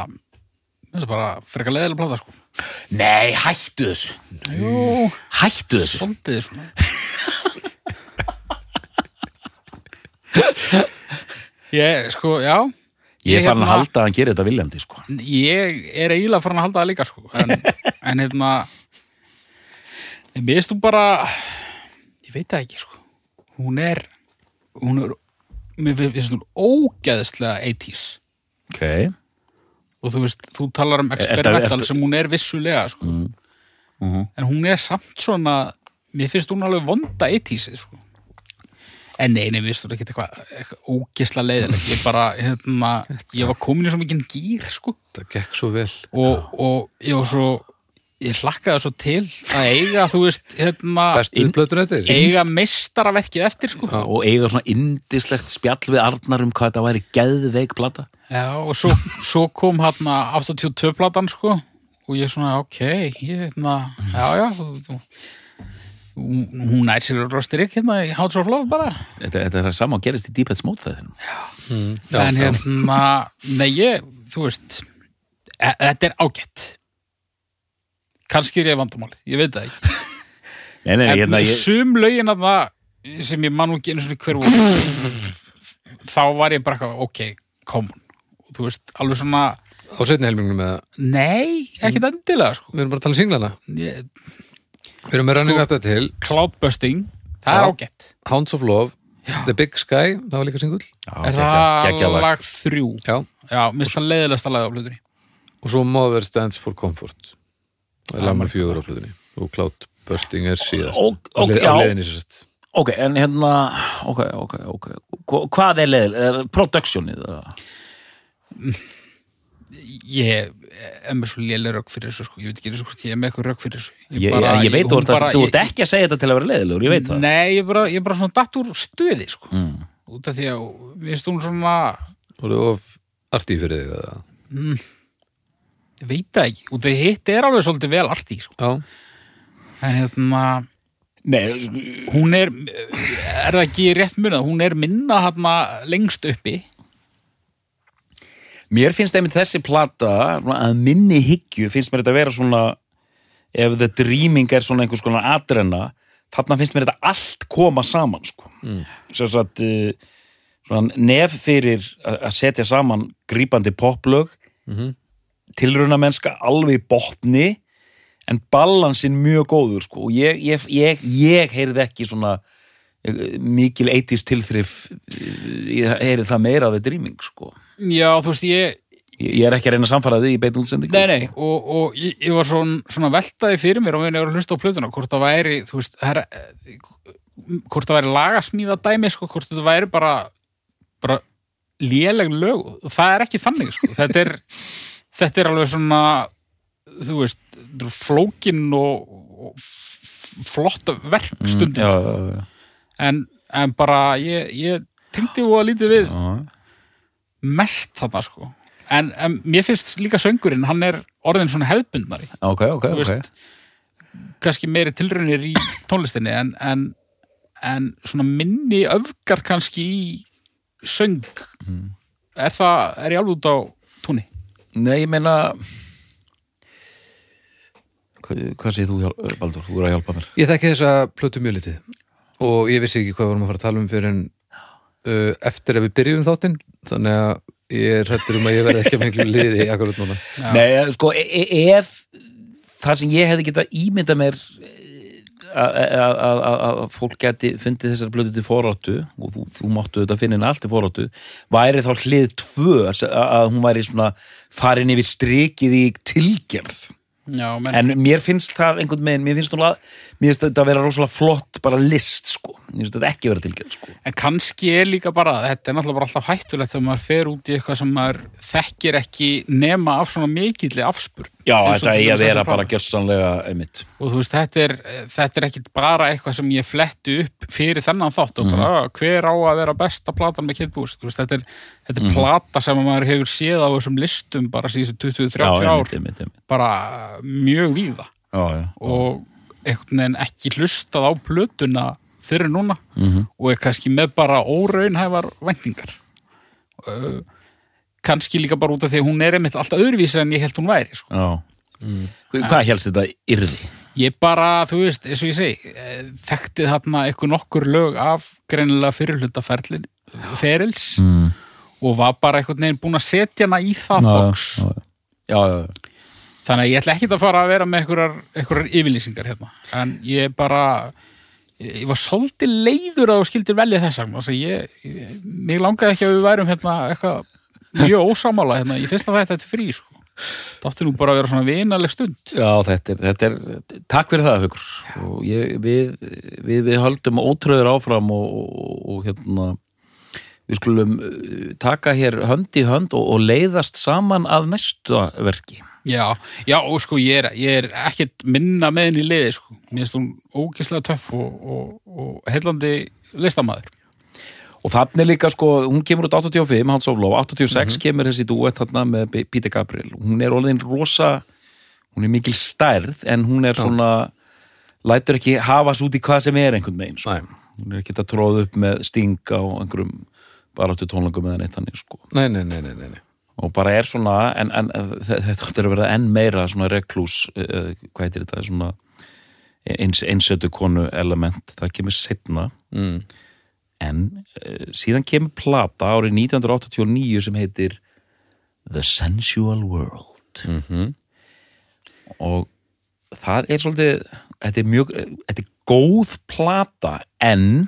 S3: það er bara frekar leðilega plata sko.
S2: Nei, hættu þessu.
S3: Jú,
S2: Hættu þessu.
S3: svolítið svona. Ég, sko, já
S2: Ég er farin að
S3: hérna-
S2: halda að hann gerir þetta viljandi sko
S3: Ég er eiginlega farin að halda það líka sko en, en hérna En mér þú bara, ég veit það ekki, sko. Hún er, hún er, mér finnst hún ógeðslega 80s.
S2: ok
S3: Og þú veist, þú talar um experimental sem hún er vissulega, sko.
S2: Mhm.
S3: En hún er samt svona, mér finnst hún alveg vonda 80s, sko. En nei, nei, mér finnst hún ekki eitthvað, eitthvað ógeðslega leiðilegt. Ég bara, hérna, ég var komin í svo mikið gýr, sko.
S1: það gekk svo vel
S3: Og, og ég var svo, ég hlakkaði svo til að eiga, þú veist, hérna,
S1: eftir
S3: eiga meistaraverkið eftir, sko.
S2: og eiga svona indislegt spjall við Arnar um hvað þetta væri geðveik plata
S3: Já, og svo, svo kom hérna 82 platan, sko, og ég svona, ok, ég, hérna, já, já, þú, þú, hún nær sér rostir ekki hérna í House of Love bara.
S2: þetta, þetta er það sama og gerist í Deep Head Smót það
S1: já,
S3: en
S1: já.
S3: hérna, nei, ég, þú veist, e þetta er ágætt. Kannski er ég vandamálið, ég veit það ekki.
S2: nei, nei,
S3: En
S2: hérna, ég,
S3: sum lögin að það sem ég man nú ekki einu svona hver voru, þá var ég bara eitthvað, ok. Og þú veist, alveg svona,
S1: á setni helmingnum með
S3: nei, ekkert endilega, sko.
S1: við erum bara að tala um singlana
S3: Ég,
S1: við erum með running
S3: Sko-
S1: up þetta til
S3: Cloudbusting, það er
S1: Já.
S3: ágætt.
S1: Hounds of Love, The Big Sky það var líka singull
S2: já,
S3: Er það
S2: geggja lag.
S3: þrjú?
S1: já.
S3: Já, mist það leiðilegsta lag á plötunni.
S1: og svo Mother Stands for Comfort það er
S3: Já,
S1: lag með fjögur á plötunni og Cloudbusting er síðast
S2: Ó-
S1: á,
S2: já.
S1: leiðinni sér sett
S2: ok, en hérna ok, ok, ok, Hva- hvað er leðil, er productionið eða?
S3: Ég er með svo léleg rögg fyrir þessu, sko. Ég veit ekki eins og hvort ég er með eitthvað rögg fyrir þessu.
S2: ég, ég, ég veit þú ert, bara, þú ekki að segja þetta til að vera leðilegur, ég veit það
S3: Nei, ég er bara, ég bara svona datt úr stuði, sko.
S2: mm.
S3: Út af því að, við hún svona,
S1: og það er of artí fyrir þig eða?
S3: ég veit það ekki. Út af því hitt er alveg svolítið vel artí, sko. En hérna,
S2: Nei,
S3: hún er, er það ekki rétt munað, hún er minna hérna lengst uppi.
S2: Mér finnst einmitt þessi plata að minni hyggju finnst mér þetta að vera svona ef The Dreaming er svona einhvers konar atrenna þarna finnst mér þetta allt koma saman sko. mm. svo að uh, svona nef fyrir að að setja saman grípandi poplög
S1: Mhm.
S2: tilrauna mennska alveg í botni en balansin mjög góður sko. og ég, ég, ég, ég heyrði ekki svona eh, mikil 80s tilþrif eh, ég heyrði það meira af The Dreaming sko.
S3: Já, þú veist, ég,
S2: Ég er ekki að reyna að samfara því í beitt útsendingu.
S3: Nei, nei, og, og ég, ég var svona, svona veltaði fyrir mér og meðan ég var að hlusta á plötuna hvort það væri, þú veist, er, eh, hvort það væri lagasmíða dæmi, sko, hvort það væri bara, bara léleg lög það er ekki þannig, sko, þetta er, þetta er alveg svona, þú veist, flókin og, og flott verk stundum,
S2: Mm,
S3: sko. En, en bara, ég, ég tengdi og að lítið við
S2: já.
S3: Mest þarna, sko. En, en mér finnst líka söngurinn, hann er orðin svona hefðbundnari.
S2: Ok, ok,
S3: þú
S2: ok.
S3: veist, kannski meiri tilraunir í tónlistinni en, en, en svona minni öfgar kannski í söng er það, er ég alveg út á túnni?
S2: Nei, ég meina Hvað, hvað segir þú, Baldur? Þú er að hjálpa mér.
S1: Ég þekki þessa plötu mjög litið og ég vissi ekki hvað við vorum að fara að tala um fyrir en uh, eftir að við byrjum þáttinn þannig að ég er hrættur um að ég verði ekki að miklu liði akkurat núna
S3: Já.
S2: Nei, sko, e e ef það sem ég hefði getað ímynda mér eh, að- að að- að- að fólk geti fundið þessar blötu til foráttu og þú, þú máttu þetta finna henni allt til foráttu væri þá hlið tvö að að hún væri svona farin yfir strikið í tilgerð
S3: Já, menn,
S2: en mér finnst það einhvern veginn, mér finnst, mér finnst þetta að vera rosalega flott bara list sko, mér finnst þetta ekki vera tilgerð sko.
S3: en kannski er líka bara þetta er náttúrulega alltaf hættulegt þegar maður fer út í eitthvað sem maður þekkir ekki nema af svona mikilli afspurn
S2: Já, þetta
S3: dæmis
S2: að vera bara gjössanlega einmitt.
S3: og þú veist, þetta er, þetta er ekki bara eitthvað sem ég fletti upp fyrir þennan þátt og bara, "Ah, hver á að vera besta platan með Kid Boost, þú veist, þetta er, þetta er plata sem maður hefur séð á þessum listum bara síðustu 20-30
S2: Já,
S3: ár
S2: einmitt, einmitt.
S3: bara mjög víða
S2: Já, já.
S3: og einhvern veginn ekki hlustað á plötuna fyrir núna
S2: Mhm.
S3: og er kannski með bara óraunhæfar væntingar uh, kannski líka bara út af því að hún er einmitt alltaf öðruvísi en ég held hún væri sko.
S2: Já. Hvað helst þetta yrði?
S3: ég bara, þú veist, eins og ég segi eh, þekktið þarna eitthvað nokkur lög af greinilega fyrirhluta ferlin ferils
S2: Mm.
S3: og var bara einhvern veginn búin að setja hana í það box
S2: já, já, já.
S3: Þannig að ég ætla ekki að fara að vera með einhverjar, yfirlýsingar hérna. En ég bara, ég, var svolítið leiður að þú skildir velja þessa. Þannig að ég, ég, mig langaði ekki að við værum hérna eitthvað mjög ósamála hérna. Ég finnst að þetta er frí, sko. Það átti nú bara að vera svona vinaleg stund.
S2: Já, þetta er, þetta er takk fyrir það, Haukur og ég, við, við, við höldum ótröður áfram og, og, og hérna við skulum uh, taka hér hönd í hönd og, og leiðast saman að næstu verki
S3: Já, já, og sko ég er, ég er ekkert minna með henni í liði, sko. Mér finnst hún ógislega töff og, og, og heillandi listamæður.
S2: og þannig líka sko, hún kemur út 85 Hans Love, 86 kemur þessi duett þarna með P- Peter Gabriel hún er orðin rosa hún er mikil stærð en hún er svona lætur ekki hafast út í hvað sem er einhvern veginn sko. Hún er ekki að tróða upp með sting á einhverjum baráttu tónlangum eða neitt þannig sko
S1: nei, nei, nei, nei, nei.
S2: Og bara er svona en, en þe- þetta áttur að vera enn meira svona reklús, uh, hvað heitir þetta svona eins, einsötu konu element, það kemur setna
S1: Mm.
S2: en uh, síðan kemur plata árið 1989 sem heitir The Sensual World.
S1: Mm
S2: og það er svolítið þetta er mjög, þetta er góð plata en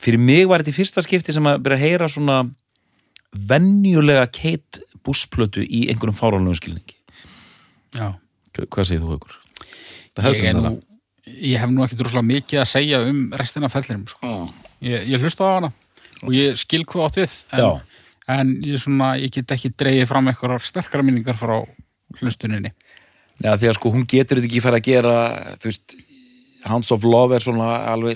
S2: fyrir mig var þetta í fyrsta skipti sem að byrja að heyra svona venjulega Kate Buss-plötu í einhverjum fáránlegum skilningi
S3: Já.
S2: hvað segir þú?
S1: Það
S3: Ég,
S1: hefði
S3: nú, ég hef nú ekki droslega mikið að segja um restina af fellinum, sko. Ég, ég hlusta á hana og ég skil hvað átt við, en, en ég, svona, ég get ekki dreigið fram einhverjar sterkara minningar frá hlustuninni.
S2: Já, því að sko hún getur þetta ekki fara að gera þú veist, Hounds of Love er svona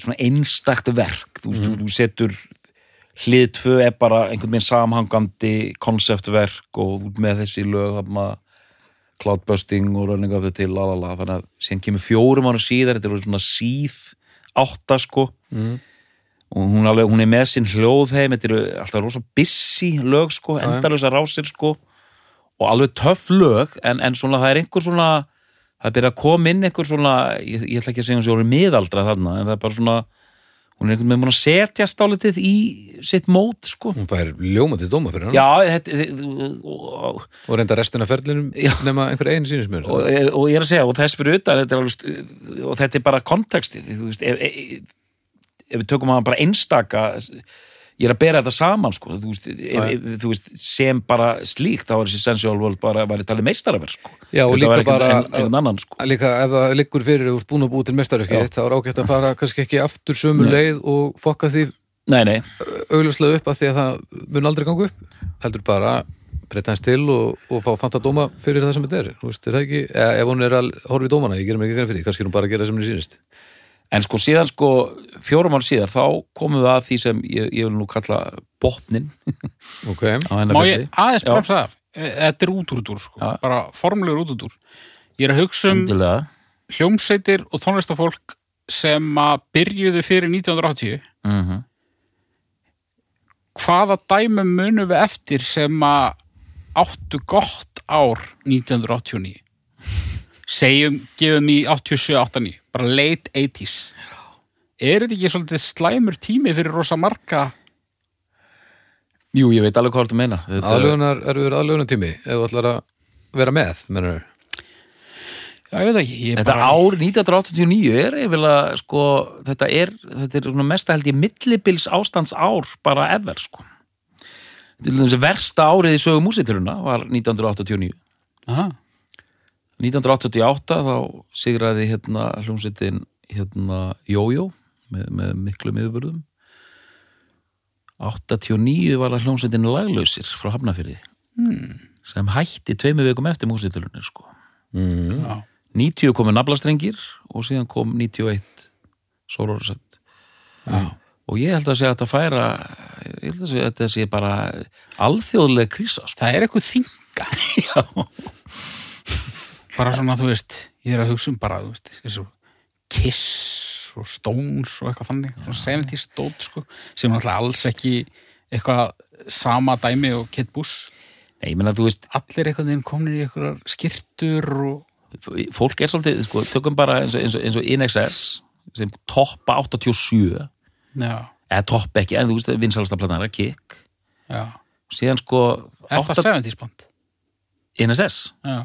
S2: svona einstakt verk þú veist, þú setur hlið tvö er bara einhvern veginn samhangandi konceptverk og með þessi lög cloudbusting og running the till lalala, þannig að síðan kemur fjórum ára síðar, þetta er svona síð átta sko.
S1: Mm.
S2: og hún, alveg, hún er með sinn hljóðheim þetta eru alltaf rosa busy lög sko, endalösa rásir sko. Og alveg töff lög en, en svona það er einhver svona það er byrjað að koma inn einhver svona ég, ég ætla ekki að segja hún sé orðið miðaldra þarna en það er bara svona hún er einhvern veginn að setjast álitið í sitt mót sko.
S1: Hún fær ljómandi dóma fyrir hann
S2: já, þetta og,
S1: og reynda restina ferlinum
S2: Já.
S1: nema einhver einu sínusmjör
S2: og, og ég er að segja og þess fyrir utan þetta alveg, og þetta er bara kontekstið ef, ef, ef við tökum að bara einstaka ég er að bera þetta saman sko, þú veist, ef, ef, þú veist sem bara slíkt þá er þessi sensual world bara væri talið meistaraverk sko.
S1: Já, og líka bara-
S2: ein- einhvern annan sko.
S1: Líka ef það liggur fyrir úr búin að búið til mestarverki
S2: Já.
S1: þá er ágætt að fara kannski ekki aftur sömu
S2: Nei.
S1: leið og fokka því
S2: nei, nei,
S1: augljóslega upp að því að það mun aldrei ganga upp heldur bara breyta hans til og, og fá fanta dóma fyrir það sem þetta er Þú veist, er það ekki, ef hún er að horfa í dómana ég gerum ekki grein fyrir kannski er hún bara að gera það sem henni sýnist
S2: en sko síðan sko fjórum ára síðar þá komum við að því sem ég, ég vil nú kalla botnin
S1: ok,
S2: á hennar
S3: Má ég aðeins bremsa það? E- Þetta er út úr úr, sko.
S2: Já.
S3: Bara formulegur út úr. Ég er að hugsa um
S2: Endilega.
S3: hljómsveitir og tónlistafólk sem að byrjuðu fyrir 1980
S2: Mhm.
S3: hvaða dæmum munum við eftir sem að áttu gott ár 1989 segjum, gefum í 87-89 bara late 80s er þetta ekki svolítið slæmur tími fyrir rosa marga
S2: Jú, ég veit alveg hvað þú meina Þetta-
S1: aðlugunar, er við aðlugunar tími ef þú ætlar að vera með mennur.
S3: já, ég veit ekki ég
S2: Þetta
S3: bara,
S2: ár 1989 er eiginlega sko, þetta er, þetta er svona mesta held ég millibils ástands ár bara ever sko. Til þess að versta árið í sögu músitiluna var 1989.
S3: aha,
S2: 1988 þá sigraði hérna hljómsveitin hérna Jójó með, með miklu miðurburðum. 89 var það hljómsveitin Laglausir frá Hafnafyrði
S3: hmm,
S2: sem hætti tveimu vikum eftir músitilunni sko.
S1: Mm.
S3: já,
S2: 90 komu naflastrengir og síðan kom 91 Sororasett
S3: já.
S2: og ég held að segja að þetta færa ég held að segja að þetta sé bara alþjóðleg krísa sko.
S3: það er eitthvað þinga
S2: Já.
S3: Bara svona, þú veist, ég er að hugsa um bara, þú veist, þessu Kiss og Stones og eitthvað þannig, svona 70s stótt, sko, sem alltaf alls ekki eitthvað sama dæmi og Kate Bush,
S2: Nei, ég meina þú veist,
S3: allir einhvern veginn komnir í einhverjar skirtur og
S2: fólk er svolítið sko, tökum bara eins og, eins og, eins og INXS sem toppa 87
S3: já,
S2: eða toppa ekki, en þú veist, vinsalasta platan er Kick.
S3: Já,
S2: síðan sko
S3: er það 70s band?
S2: INSS,
S3: Já,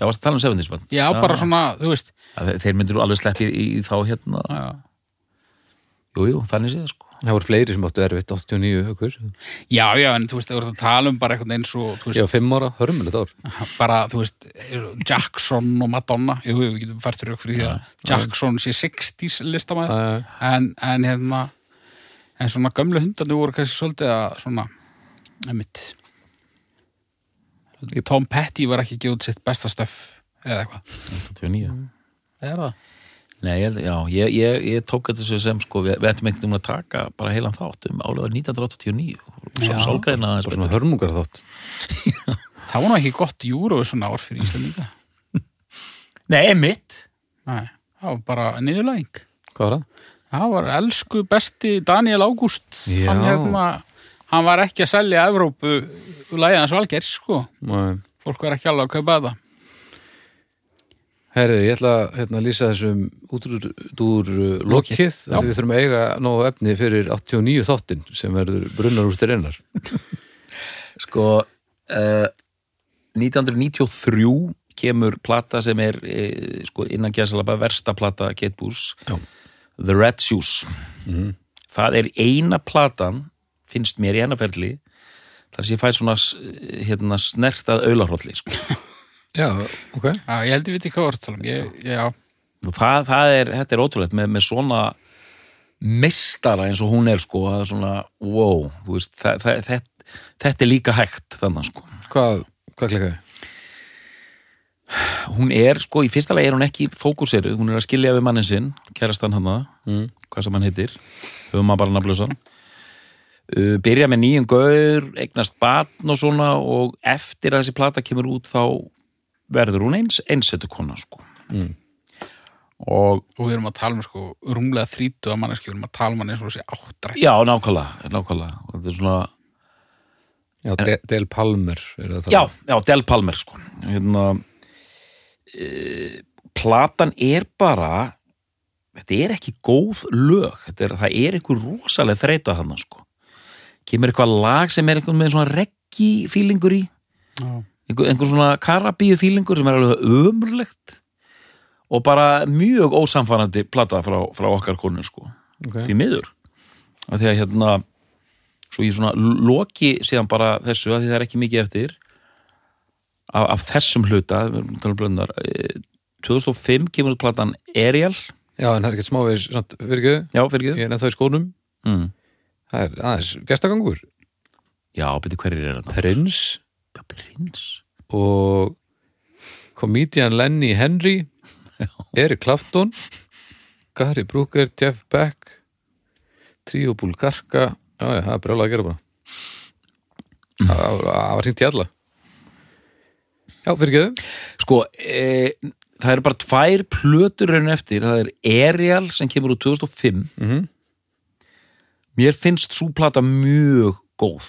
S2: Já, varst að tala um 70s band
S3: Já, bara svona, þú veist.
S2: Að Þeir myndir alveg sleppi í, í þá hérna.
S3: Já.
S2: Jú, jú, þannig séð sko.
S1: Það voru fleiri sem áttu erfitt 89 hökur
S3: já, já, en þú veist, þú veist að tala um bara eitthvað eins og, þú veist,
S1: Já, fimm ára, hörmulegt ár.
S3: Bara, þú veist, Jackson og Madonna, jú, jú, við getum fært fyrir því að Jackson sé 60s listamæður,
S1: uh,
S3: en, en hérna en svona gömlu hundarnir voru kannski svolítið að svona emitt Tom Petty var ekki út sitt besta stöf eða eitthvað,
S2: 89
S3: er það?
S2: Nei, ég, já, ég, ég, ég tók þetta svo sem sko, við, við ættum einhvern veginn að taka bara heilan þátt um álega 1989
S3: Já.
S2: og sálgreina aðeins
S1: Bara
S2: betur.
S1: svona hörmungar þátt
S3: Það var nú ekki gott júru svona ár fyrir Íslandinga
S2: Nei, emitt
S3: Nei, það var bara niðurlæging
S1: Hvað var það?
S3: Það var elsku besti Daniel Ágúst
S1: Já.
S3: hann, hérna, hann var ekki að selja Evrópu lægið hans valgers sko.
S1: Nei.
S3: fólk var ekki alveg að kaupa þetta.
S1: Herri, ég ætla að hérna, lýsa þessum út úr, út úr uh, lokið því við þurfum að eiga nógu efni fyrir 89 þáttin sem verður brunnar úr styrinnar
S2: Sko, uh, 1993 kemur plata sem er uh, sko, innan gæsalaba versta plata Kate Boos
S1: Já.
S2: The Red Shoes. Það er eina platan finnst mér í hennaferli þar sem ég fæ svona s- hérna, snertað aularhrolli sko.
S1: Já, ok
S3: Já, ég held ég viti hvað að tala um
S2: það, það er, þetta er ótrúlegt með, með svona mistara eins og hún er sko, það er svona, wow þú veist, það, það, þetta, þetta er líka hægt þannig sko.
S1: Hvað, hvað klikkaði?
S2: hún er, sko, í fyrsta lagi er hún ekki fókuseruð, hún er að skilja við mannin sinn kærastan hann
S1: Mm.
S2: hvað sem hann heitir, höfum maður bara nafnlösa byrja með nýjum gaur, eignast batn og svona og eftir að þessi plata kemur út þá verður hún eins einsetu kona, sko.
S1: Mm.
S2: og
S3: og við erum að tala um sko rúmlega þrítu að manneski, við erum að tala um hann eins og þessi áttrætt.
S2: Já, nákvæmlega, nákvæmlega. Og þetta er svona
S1: Já, De Del Palmer er það
S2: Já, já, Del Palmer sko. Hérna, e, Platan er bara þetta er ekki góð lög. Þetta er, það er einhver rosalega þreita þarna sko kemur eitthvað lag sem er einhvern með svona reggi fílingur í?
S3: Já.
S2: einhver, svona karabíu fílingur sem er alveg ömurlegt og bara mjög ósamfærandi plata frá, frá okkar konur sko.
S1: Okay.
S2: því miður. Því að hérna svo ég svona loki síðan bara þessu að því það er ekki mikið eftir af, af þessum hluta um blöndar eh, 2005 kemur út platan Ariel.
S1: Já, en það er ekkert ekki,
S2: já, fyrir
S1: ég er nefn þá í skónum.
S2: Mm.
S1: Það er aðeins gestagangur.
S2: Já, byrju hverjir er þetta
S1: Prins.
S2: Já, prins.
S1: Og komedian Lenny Henry Eric Clapton Gary Brooker, Jeff Beck Trio Bulgarka. Já, já, það er brjálega að gera bara Það var- það var hringt í alla. Já, fyrir ekki
S2: sko, e, það eru bara tvær plötur raun eftir, það er Ariel sem kemur úr 2005
S1: mm
S2: mér finnst svo plata mjög góð.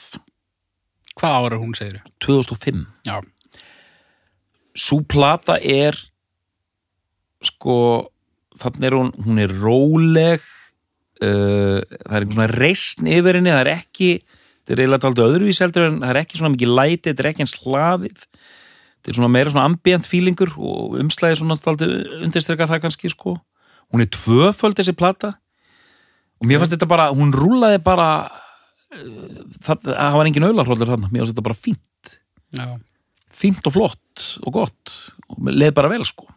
S3: Hvað ára hún segir
S2: 2005
S3: já,
S2: svo plata er sko þannig er hún, hún er róleg uh, það er einhver svona reisn yfir henni, það er ekki þetta er eiginlega taldi öðruvís heldur en það er ekki svona mikið læti, þetta er ekki eins hlaðið. Þetta er svona meira svona ambient feelingur og umslæði svona taldi undirstreka það kannski sko. Hún er tvöföld þessi plata og mér fannst þetta bara, hún rúlaði bara uh, það, það var engin aularhóldur þarna, mér fannst þetta bara fínt.
S3: Já.
S2: fínt og flott og gott. Og leið bara vel sko.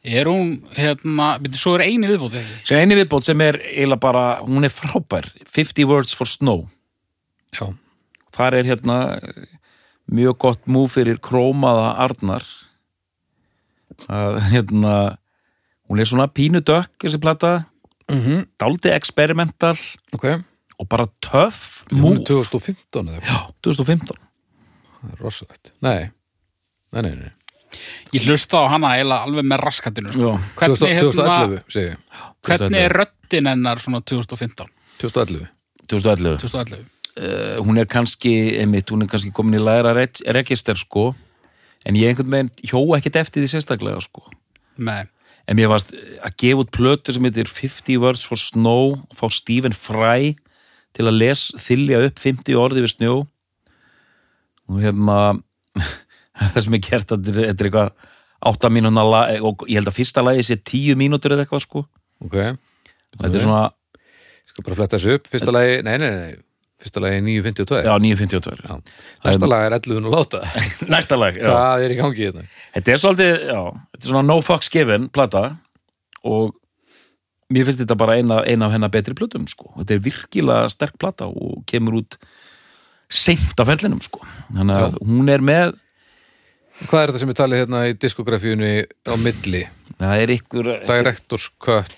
S3: Er hún hérna, byrju, svo er eini viðbót ekki?
S2: Sem eini viðbót sem er eiginlega bara, hún er frábær. 50 words for snow.
S1: Já,
S2: þar er hérna mjög gott múf fyrir krómaða Arnar. Að hérna hún er svona pínu dökk þessi plata,
S1: mm
S2: dálítið experimental
S1: ok.
S2: og bara töff múf
S1: er 2015 eða eitthvað.
S2: Já, 2015
S1: Það er rosalegt. Nei, nei, nei, nei.
S3: ég hlusta á hana eiginlega alveg með raskatinu sko. Hvernig,
S1: 2000
S3: hérna,
S1: 2011, segi ég.
S3: Hvernig er röddin hennar svona 2015
S1: 2011
S2: 2011
S3: 2011
S2: uh, hún er kannski einmitt, hún er kannski komin í læra reg- register sko. En ég einhvern veginn hjó ekkert eftir því sérstaklega sko.
S3: Með
S2: en mér varst að gefa út plötu sem heitir 50 words for snow og fá Stephen Fry til að les þylja upp 50 orði við snjó. Og hérna það sem er gert að þetta er- eitthvað átta mínúna lag og ég held að fyrsta lagi sé tíu mínútur eða eitthvað sko.
S1: Ok,
S2: þetta er svona,
S1: skal bara fletta þessu upp fyrsta lagi, nei, nei, nei, fyrsta lagi 9.52
S2: já, 9.52
S1: Já. næsta lag er 11 og láta
S2: næsta lag, já
S1: hvað er í gangi hérna
S2: Þetta er svolítið, já, þetta er svona no fucks given plata og mér finnst þetta bara eina, eina af hennar betri plötum, sko. Þetta er virkilega sterk plata og kemur út seint af ferlinum, sko. Þannig að hún er með,
S1: hvað er þetta sem er talið hérna í diskografíunni á milli,
S2: það er ykkur,
S1: Director's Cut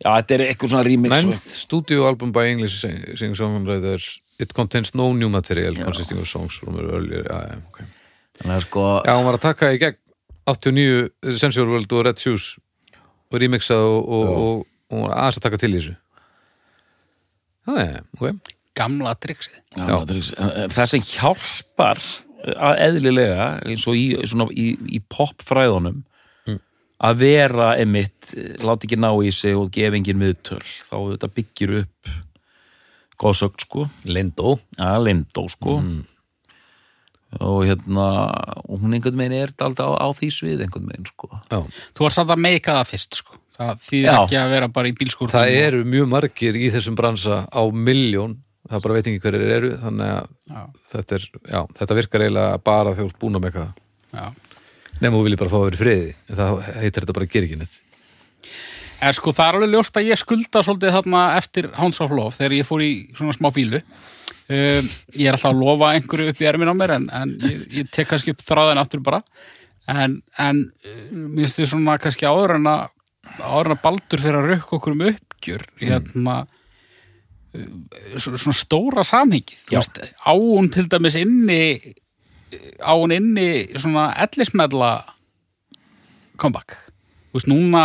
S2: já, þetta er ykkur svona remix.
S1: Ninth studio album by English sing songwriters It contains no new material consisting of songs from earlier já, já, okay.
S2: Þannig að sko,
S1: já, hún var að taka í gegn 89 Sensual World og Red Shoes og remixað og, og, og, og hún var aðeins að taka til í þessu. Já, já, ok.
S3: Gamla triksið.
S2: já,
S1: Já.
S2: það er- en það sem hjálpar að eðlilega, eins og í, svona, í, í popfræðunum, að vera emitt, láti ekki ná í sig og gefa engin viðtöl, þá þetta byggir upp góðsögn, sko.
S1: Lindó
S2: Ja, Lindó sko og hérna og hún einhvern veginn er alltaf á, á því svið einhvern veginn sko
S1: já.
S3: Þú var satt að meika það fyrst, sko. Það þýðir
S2: Já.
S3: ekki að vera bara í bílskúr.
S1: það eru mjög margir í þessum bransa á miljón það bara veit ekki hverjir eru þannig að
S3: Já.
S1: þetta, er, já, þetta virkar eiginlega bara þegar þú ert búin að meka það
S3: Já.
S1: nema þú viljið bara fá að vera friði það heitir þetta bara að gera ekki neitt
S3: En sko, það er alveg ljóst að ég skulda svolítið þarna eftir Hounds of Love þegar ég fór í svona smá fílu. Um, ég er alltaf að lofa einhverju upp í erminn á mér en, en ég, ég tek kannski upp þráðin aftur bara. En, en uh, mér finnst þið svona kannski áður en að áður en að baldur fyrir að rukka okkur um uppgjör hérna uh, svo- svona stóra samhengið. Þú
S2: Já.
S3: veist, á hún til dæmis inni á hún inni svona ellismedla comeback. Þú veist, núna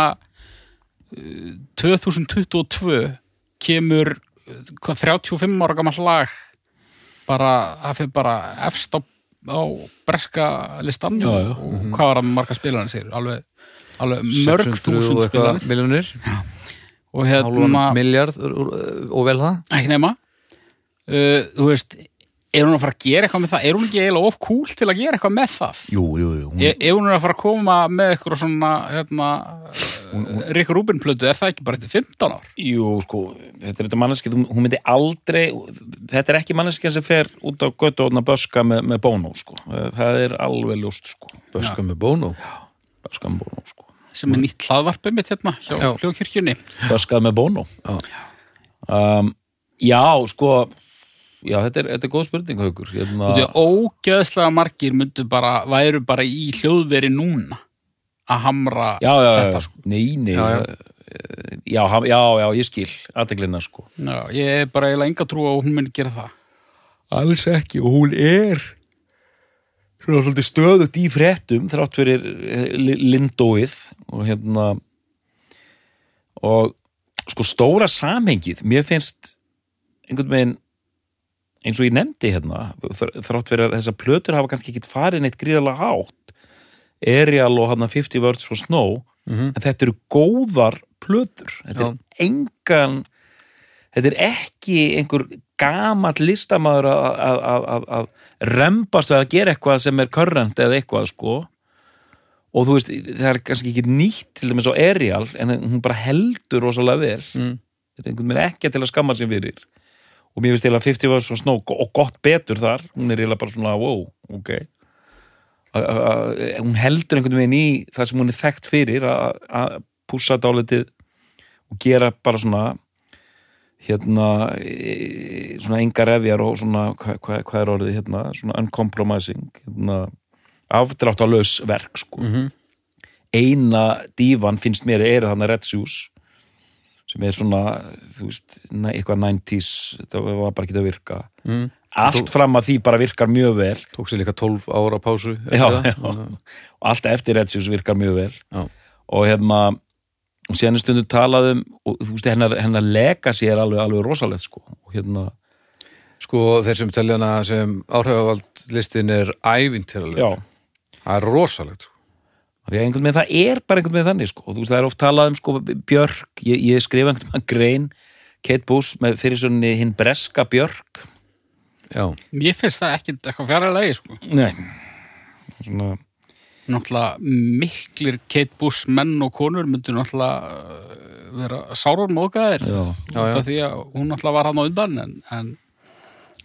S3: 2022 kemur hvað, 35 ára gammal lag. Bara, það fyrir bara efst á, á breska listan
S2: Já, já.
S3: og hvað var það marga spilarinn sér alveg, alveg mörg
S1: 600
S3: þúsund spilarinn
S1: miljónir
S3: og hérna,
S1: miljard og vel það.
S3: Ekki nema. Uh, þú veist er hún að fara að gera eitthvað með það? Er hún ekki eiginlega of cool til að gera eitthvað með það?
S2: Jú, jú, jú hún,
S3: ef hún er að fara að koma með eitthvað svona hérna, Rick Rubin plötu, er það ekki bara eftir 15 ár?
S2: Jú, sko, þetta er þetta manneskja hún myndi aldrei, þetta er ekki manneskja sem fer út á götu og böska með, með bónó, sko, það er alveg ljóst, sko,
S1: Böska með Bono?
S2: Böska með bónó, sko.
S3: Sem er nýtt hlaðvarpið mitt hérna hjá
S1: Já.
S3: hljókirkjunni
S2: böskað með bónó
S1: Já.
S2: um, Já, sko já, þetta er, þetta er góð spurning, Haukur hérna,
S3: ógeðslega margir myndu bara, væru bara í hljóðveri núna að hamra
S2: já, já,
S3: þetta sko.
S2: nei, nei
S1: Já,
S2: já,
S1: já.
S2: já, já, já, já, ég skil aðteglina, sko
S3: Já, ég er bara eiginlega enga trú að hún myndi gera það.
S2: Alls ekki og hún er stöðugt í fréttum þrátt fyrir eh, li- lindóið og hérna og sko stóra samhengið mér finnst einhvern veginn eins og ég nefndi hérna þr- þrátt fyrir að þessar plötur hafa kannski ekkit farið neitt gríðarlega hátt Arial og hann 50 Words for Snow
S1: Mhm.
S2: en þetta eru góðar plötur þetta
S1: Já.
S2: er engan þetta er ekki einhver gamall listamaður að- að- að að- að að gera eitthvað sem er körrent eða eitthvað sko og þú veist, það er kannski ekki nýtt til dæmis á Arial en hún bara heldur rosalega vel
S1: Mm.
S2: þetta er einhvern veginn ekki til að skamma sér fyrir og mér finnst eiginlega 50 var svo snó og gott betur þar, hún er eiginlega bara svona wow, ok. Hún heldur einhvern veginn í það sem hún er þekkt fyrir að- pússa dálitið og gera bara svona hérna e, svona enga refjar og svona hvað hva, hva er orðið hérna, svona uncompromising hérna, afdráttalös verk sko.
S1: Mhm.
S2: eina dívan finnst mér er þannig Red Shoes sem er svona, þú veist, eitthvað 90s, það var bara ekki að virka
S1: Mm.
S2: allt fram að því bara virkar mjög vel
S1: tók sér líka 12 ára pásu
S2: já,
S1: það.
S2: já. og allt eftir Red Shoes virkar mjög vel
S1: Já.
S2: og hérna og síðan er stundu talað um og þú veist, hennar, hennar legacy er alveg, alveg rosalegt sko og hérna,
S1: sko þeir sem telja hana sem áhrifavald listin er ævintýralegur það er rosalegt sko.
S2: Veginn það er bara einhvern veginn þannig sko. og þú veist það er oft talað um sko, Björk, ég, ég skrifa einhvern veginn grein Kate Bush með fyrir svona hinn breska Björk.
S1: Já,
S3: Mér finnst það ekki eitthvað fjara lagi, sko.
S2: Nei, svona,
S3: náttúrulega miklir Kate Bush menn og konur myndu náttúrulega uh, vera
S2: Já,
S1: já.
S3: því að hún náttúrulega var hann á undan en, en,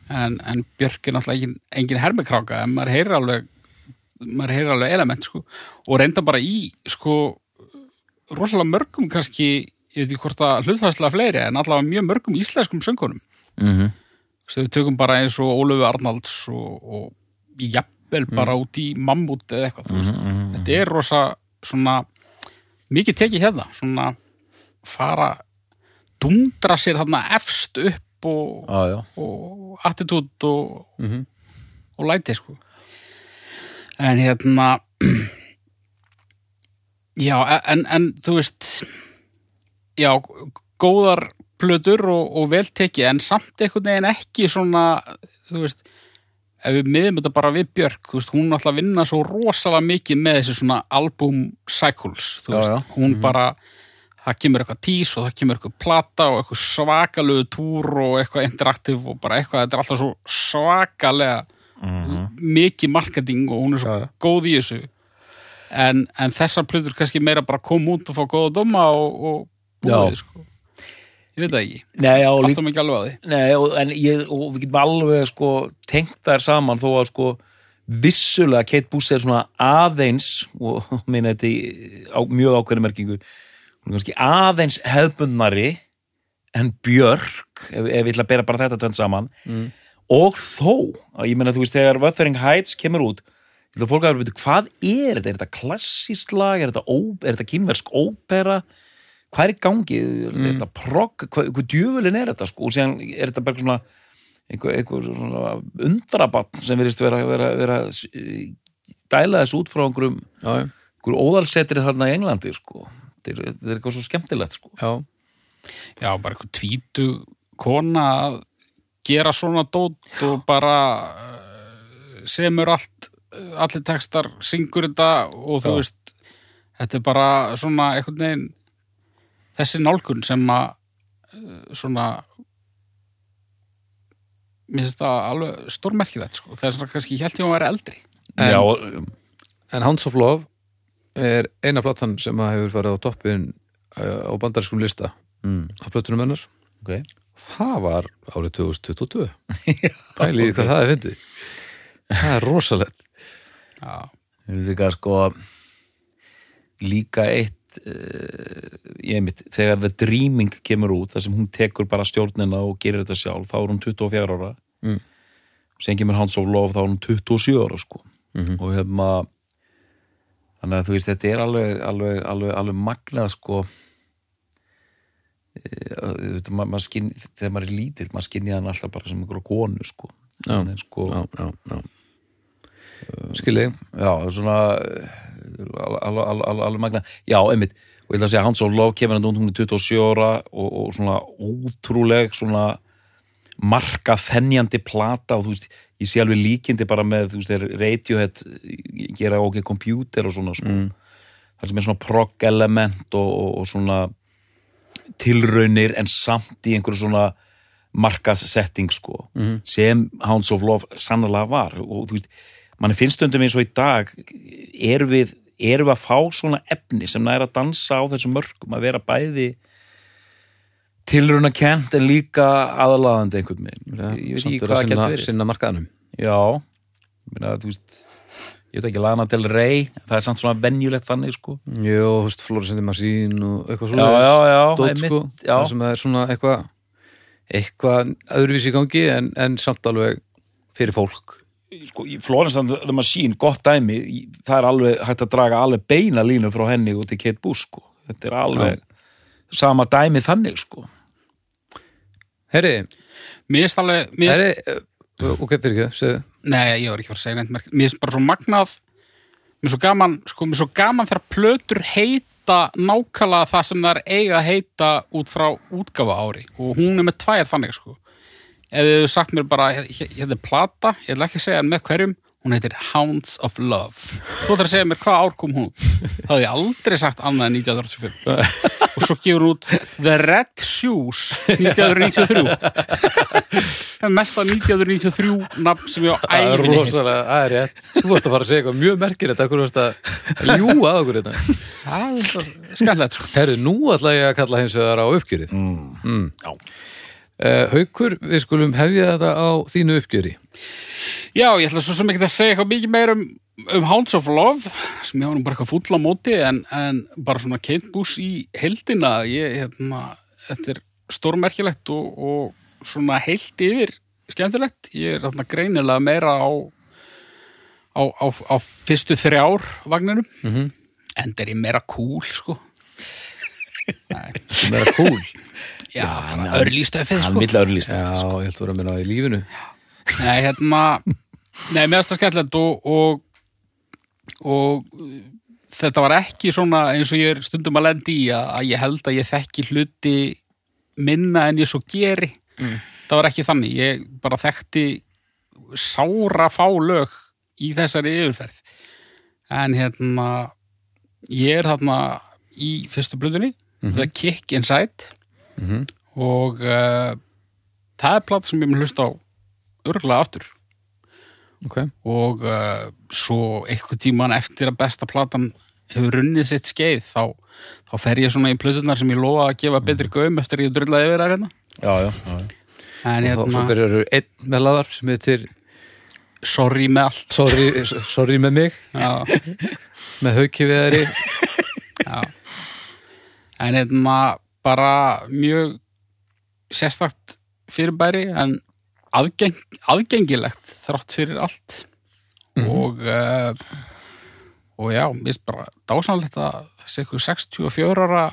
S3: en, en Björk er náttúrulega engin, engin hermikráka. En maður heyrir alveg maður heyrir alveg element sko og reynda bara í sko rosalega mörgum kannski ég veit ekki hvort að hlutfærslega fleiri en allavega mjög mörgum íslenskum söngunum
S2: mhm,
S3: Svo við tökum bara eins og Ólöfu Arnalds og, og jafnvel bara út í mammút eða eitthvað,
S2: mhm, mhm.
S3: Þetta er rosa svona mikið tekið hérna, svona fara dundra sér þarna efst upp og,
S2: já,
S3: og attitút og,
S1: Mhm.
S3: og læti, sko. En hérna já, en, en þú veist já, góðar plötur og, og vel tekið en samt einhvern veginn ekki svona þú veist ef við miðum þetta bara við Björk veist, hún náttúrulega vinna svo rosalega mikið með þessi svona album cycles þú
S2: Já,
S3: veist,
S2: já.
S3: hún bara það kemur eitthvað tís og það kemur eitthvað plata og eitthvað svakalegu túr og eitthvað interaktiv og bara eitthvað, þetta er alltaf svo svakalega
S2: mhm,
S3: mikið marketing og hún er svo
S2: já.
S3: góð í þessu en, en þessar plötur kannski meira bara koma út og fá góða doma og, og
S2: Já.
S3: búið, sko. ég veit það ekki
S2: Nei, já,
S3: áttum ekki alveg á því
S2: Nei, og, en ég, og við getum alveg sko tengt þær saman þó að sko vissulega Kate Buss er svona aðeins og meina þetta í á, mjög ákveðinu merkingu er aðeins hefbundnari en Björk ef, ef við ætla að bera bara þetta tvend saman
S1: Mm.
S2: Og þó, að ég meina þú veist þegar Wuthering Heights kemur út ég ætla að fólk að vera hvað er þetta, er þetta klassískt lag? Er þetta, ó, er þetta kínversk ópera? Hvað er í gangi, er þetta progg, hvað, hvað djöfulinn er þetta sko, og síðan er þetta bara svona einhver, einhver svona undrabann sem verðist vera, vera, vera dæla þess út frá einhverjum,
S1: Já,
S2: einhverjum óðalsetri þarna í Englandi sko, þetta er, þetta er eitthvað svo skemmtilegt sko.
S1: Já,
S3: já, bara eitthvað tvítu kona að gera svona dót og bara uh, semur allt uh, allir textar, syngur þetta og þú
S2: Já.
S3: veist þetta er bara svona einhvern veginn þessi nálgun sem að uh, svona mér finnst það alveg stórmerkilegt sko, þess að kannski held ég að vera eldri
S1: En-
S2: Já,
S1: En Hounds of Love er eina platan sem að hefur farið á toppin á bandariskum lista
S2: mm,
S1: af plötunum hennar.
S2: ok
S1: Það var árið 2022. Pæli í hvað það er fyndið. Það er rosalegt.
S3: já,
S2: Við erum líka sko líka eitt uh, ég mitt, þegar The Dreaming kemur út, þar sem hún tekur bara stjórnina og gerir þetta sjálf, þá er hún 24 ára
S1: Mm.
S2: sem kemur Hounds of Love, þá er hún 27 ára sko
S1: Mhm.
S2: og hefma þannig að þú veist, þetta er alveg alveg, alveg, alveg magnað sko ma ma skinn, þegar maður er lítill maður skinnið hann alltaf bara sem einhverja konu sko
S1: Já,
S2: En sko,
S1: Já, já, já. Skilji.
S2: Já, svona alveg, alveg, alveg, alveg magna Já, einmitt, og ég ætla að segja Hans of Love kemur hann hún er 27 ára og, og svona ótrúleg svona marka þennjandi plata og þú veist, ég sé alveg líkindi bara með, þú veist, þeir Radiohead gera okkur kompjúter og svona sko.
S1: Mm.
S2: það sem er svona prog element og, og, og svona tilraunir en samt í einhverju svona markaðsetting sko
S1: Mhm.
S2: sem Hounds of Love sannlega var og þú veist, manni finnst stundum eins og í dag erum við, erum við að fá svona efni sem næra að dansa á þessum mörgum að vera bæði tilrauna kent en líka aðalaðandi einhvern veginn ég veit ekki hvað
S1: að
S2: getur verið
S1: sinna markaðanum.
S2: já, meina, þú veist ég veit ekki, Lana Del Rey það er samt svona venjulegt þannig sko
S1: Jó, þú veist, Flórisendi Marsín og eitthvað
S2: já,
S1: svona.
S2: já, já,
S1: Dót,
S2: einmitt,
S1: sko.
S2: já.
S1: Það sem er svona eitthvað eitthvað öðruvísi í gangi en, en samt alveg fyrir fólk.
S2: sko, í Florence and the Machine, gott dæmi það er alveg hægt að draga alveg beina línu frá henni út í Kate Bush sko. þetta er alveg sama dæmi þannig sko
S1: Herri,
S3: mér finnst alveg mér
S1: herri, uh, ok, fyrir ekki, segðu.
S3: Nei, ég var ekki að fara að segja neitt merk mér finnst bara svo magnað. Mér er svo gaman, sko, mér er svo gaman þegar plötur heita nákvæmlega það sem það er eiga að heita út frá útgáfa ári og hún er með tvær þannig, sko. Ef þið hefur sagt mér bara, hér hér er plata ég ætla ekki að segja hann með hverjum hún heitir Hounds of Love. Þú ætlar að segja mér hvað ár kom hún? Út það hafði ég aldrei sagt annað en 1985 og svo gefur hún út The Red Shoes 1993 það er mesta 1993 nafn sem ég á
S1: Það er
S3: æfinni heilt.
S1: rosalega, það er rétt. Þú vorst að fara að segja eitthvað mjög merkilegt Akkur vorst að ljúga að okkur þetta
S3: það er sko.
S1: Herðu, nú ætla ég að kalla hins vegar á uppgjörið. Mm.
S2: Já.
S1: Uh, Haukur, við skulum hefja þetta á þínu uppgjöri
S3: Já, ég ætla svo sem ekki að segja eitthvað mikið meir um, um Hounds of Love sem ég var nú bara eitthvað fúll á móti en, en bara svona Bush í heldina ég, hérna, þetta er stórmerkilegt og, og svona heilt yfir skemmtilegt. Ég er þarna greinilega meira á á, á, á fyrstu þrjár vagninum. Mm
S1: Mhm.
S3: en það er ég meira cool sko.
S1: Er að cool?
S3: Já,
S2: hann-
S3: bara örlýstöfið
S2: Hann
S3: sko.
S2: vill að örlýst
S1: Já, ég ætla að vera það í lífinu
S3: Nei, hérna Nei, finnst það skemmtilegt og, og og þetta var ekki svona eins og ég er stundum að lendi í að, að ég held að ég þekki hluti minna en ég svo geri. Það var ekki þannig, ég bara þekkti sára fá lög í þessari yfirferð. En hérna ég er þarna í fyrstu blöðunni The Kick Inside.
S1: Mhm.
S3: og uh, það er plata sem ég mun hlusta á örgulega aftur.
S1: Ok,
S3: og uh, svo eitthvað tíman eftir að besta platan hefur runnið sitt skeið þá, þá fer ég svona í plötunar sem ég lofa að gefa betri gaum eftir að ég drullaði yfir það hérna.
S2: Já, já, já,
S3: en
S1: og þá svo
S3: hérna,
S1: byrjar einn með laðar sem heitir
S3: sorry með allt.
S1: Sorry, sorry með mig. Með hauki við þeirri
S3: já. en hérna bara mjög sérstakt fyrirbæri en aðgeng, aðgengilegt þrátt fyrir allt. Og uh, og já, mér finnst bara dásanlegt að þessi eitthvað 64 ára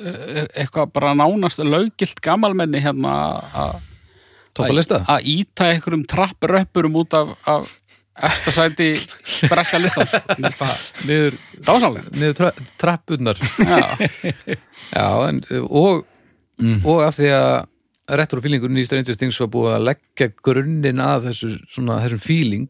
S3: eh, eitthvað bara nánast löggilt gamalmenni hérna að íta einhverjum trappröppurum út af, af efsta sæti breska listans það
S1: niður, niður tra trappurnar
S3: já,
S1: Já, en, og, og af því að retrofílingurinn í Stranger Things var búið að leggja grunninn að þessu, svona, þessum fíling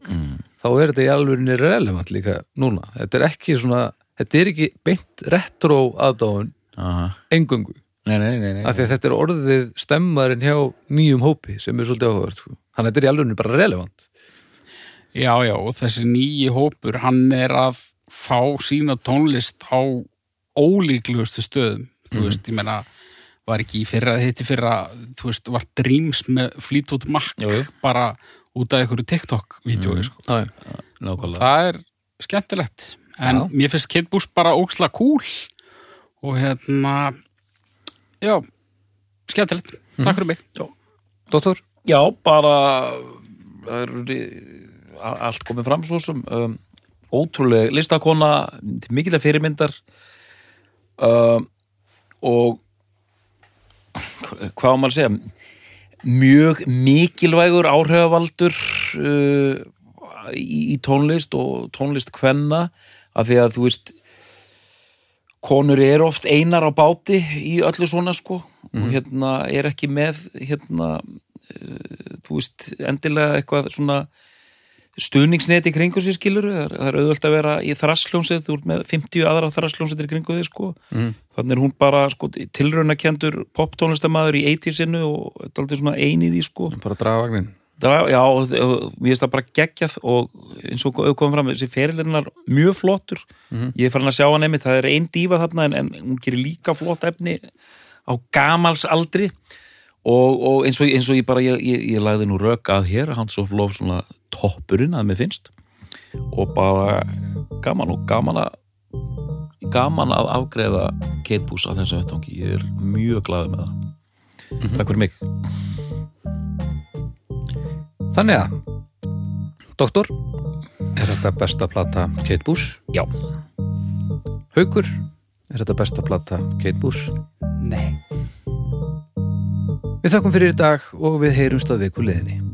S1: þá er þetta í alvörinni relevant líka núna. Þetta er ekki svona þetta er ekki beint retro aðdáun
S2: Aha.
S1: engöngu
S2: Nei, nei, nei, nei.
S1: af því að þetta er orðið stemmarinn hjá nýjum hópi sem er svolítið áhugavert sko. þannig að þetta er í alvörinni bara relevant
S3: já, já, og þessi nýji hópur hann er að fá sína tónlist á ólíklegustu stöðum þú veist, ég meina var ekki í fyrra, hitti fyrra þú veist, var Dreams með Fleetwood Mac
S2: Jú, jú.
S3: bara út af einhverju TikTok-vídeói sko.
S1: Já, já.
S2: Nákvæmlega.
S3: það er skemmtilegt en
S1: Já.
S3: mér finnst Kate Bush bara óksla cool og hérna já, skemmtilegt takk fyrir mig
S1: Dóttor?
S2: Já, bara það er allt komið fram svo sem um, ótrúlega listakona til mikilvæg fyrirmyndar um, og hvað maður að segja? Mjög mikilvægur áhrifavaldur uh, í, tónlist og tónlist kvenna af því að þú veist konur eru oft einar á báti í öllu svona sko og hérna er ekki með hérna uh, þú veist endilega eitthvað svona stuðningsnet í kringu sér skilur það er, er auðvöld að vera í þrassljónsið þú ert með 50 aðra þrassljónsið í kringu þig sko.
S1: Mm.
S2: þannig er hún bara sko tilraunakendur poptónlistamæður í 80-sinu og þetta er aldrei svona ein í sko.
S1: Bara draga vagnin
S2: það, já, og, og mér finnst það bara geggjað og eins og komum fram þessi ferilinnar mjög flottur. Ég er farin að sjá hann einmitt, það er ein dífa þarna en, en hún gerir líka flott efni á gamals aldri og, og eins, og, eins og ég bara ég, ég, ég lagði nú rök að hér Hans of Love svona toppurinn að mér finnst. Og bara gaman og gaman að gaman að afgreða Kate Bush á þessum vettangi, ég er mjög glaður með það. Takk fyrir mig.
S1: Þannig að Doktor, er þetta besta plata Kate Bush?
S2: Já,
S1: Haukur, er þetta besta plata Kate Bush?
S3: nei
S1: Við þakkum fyrir í dag og við heyrumst að viku liðinni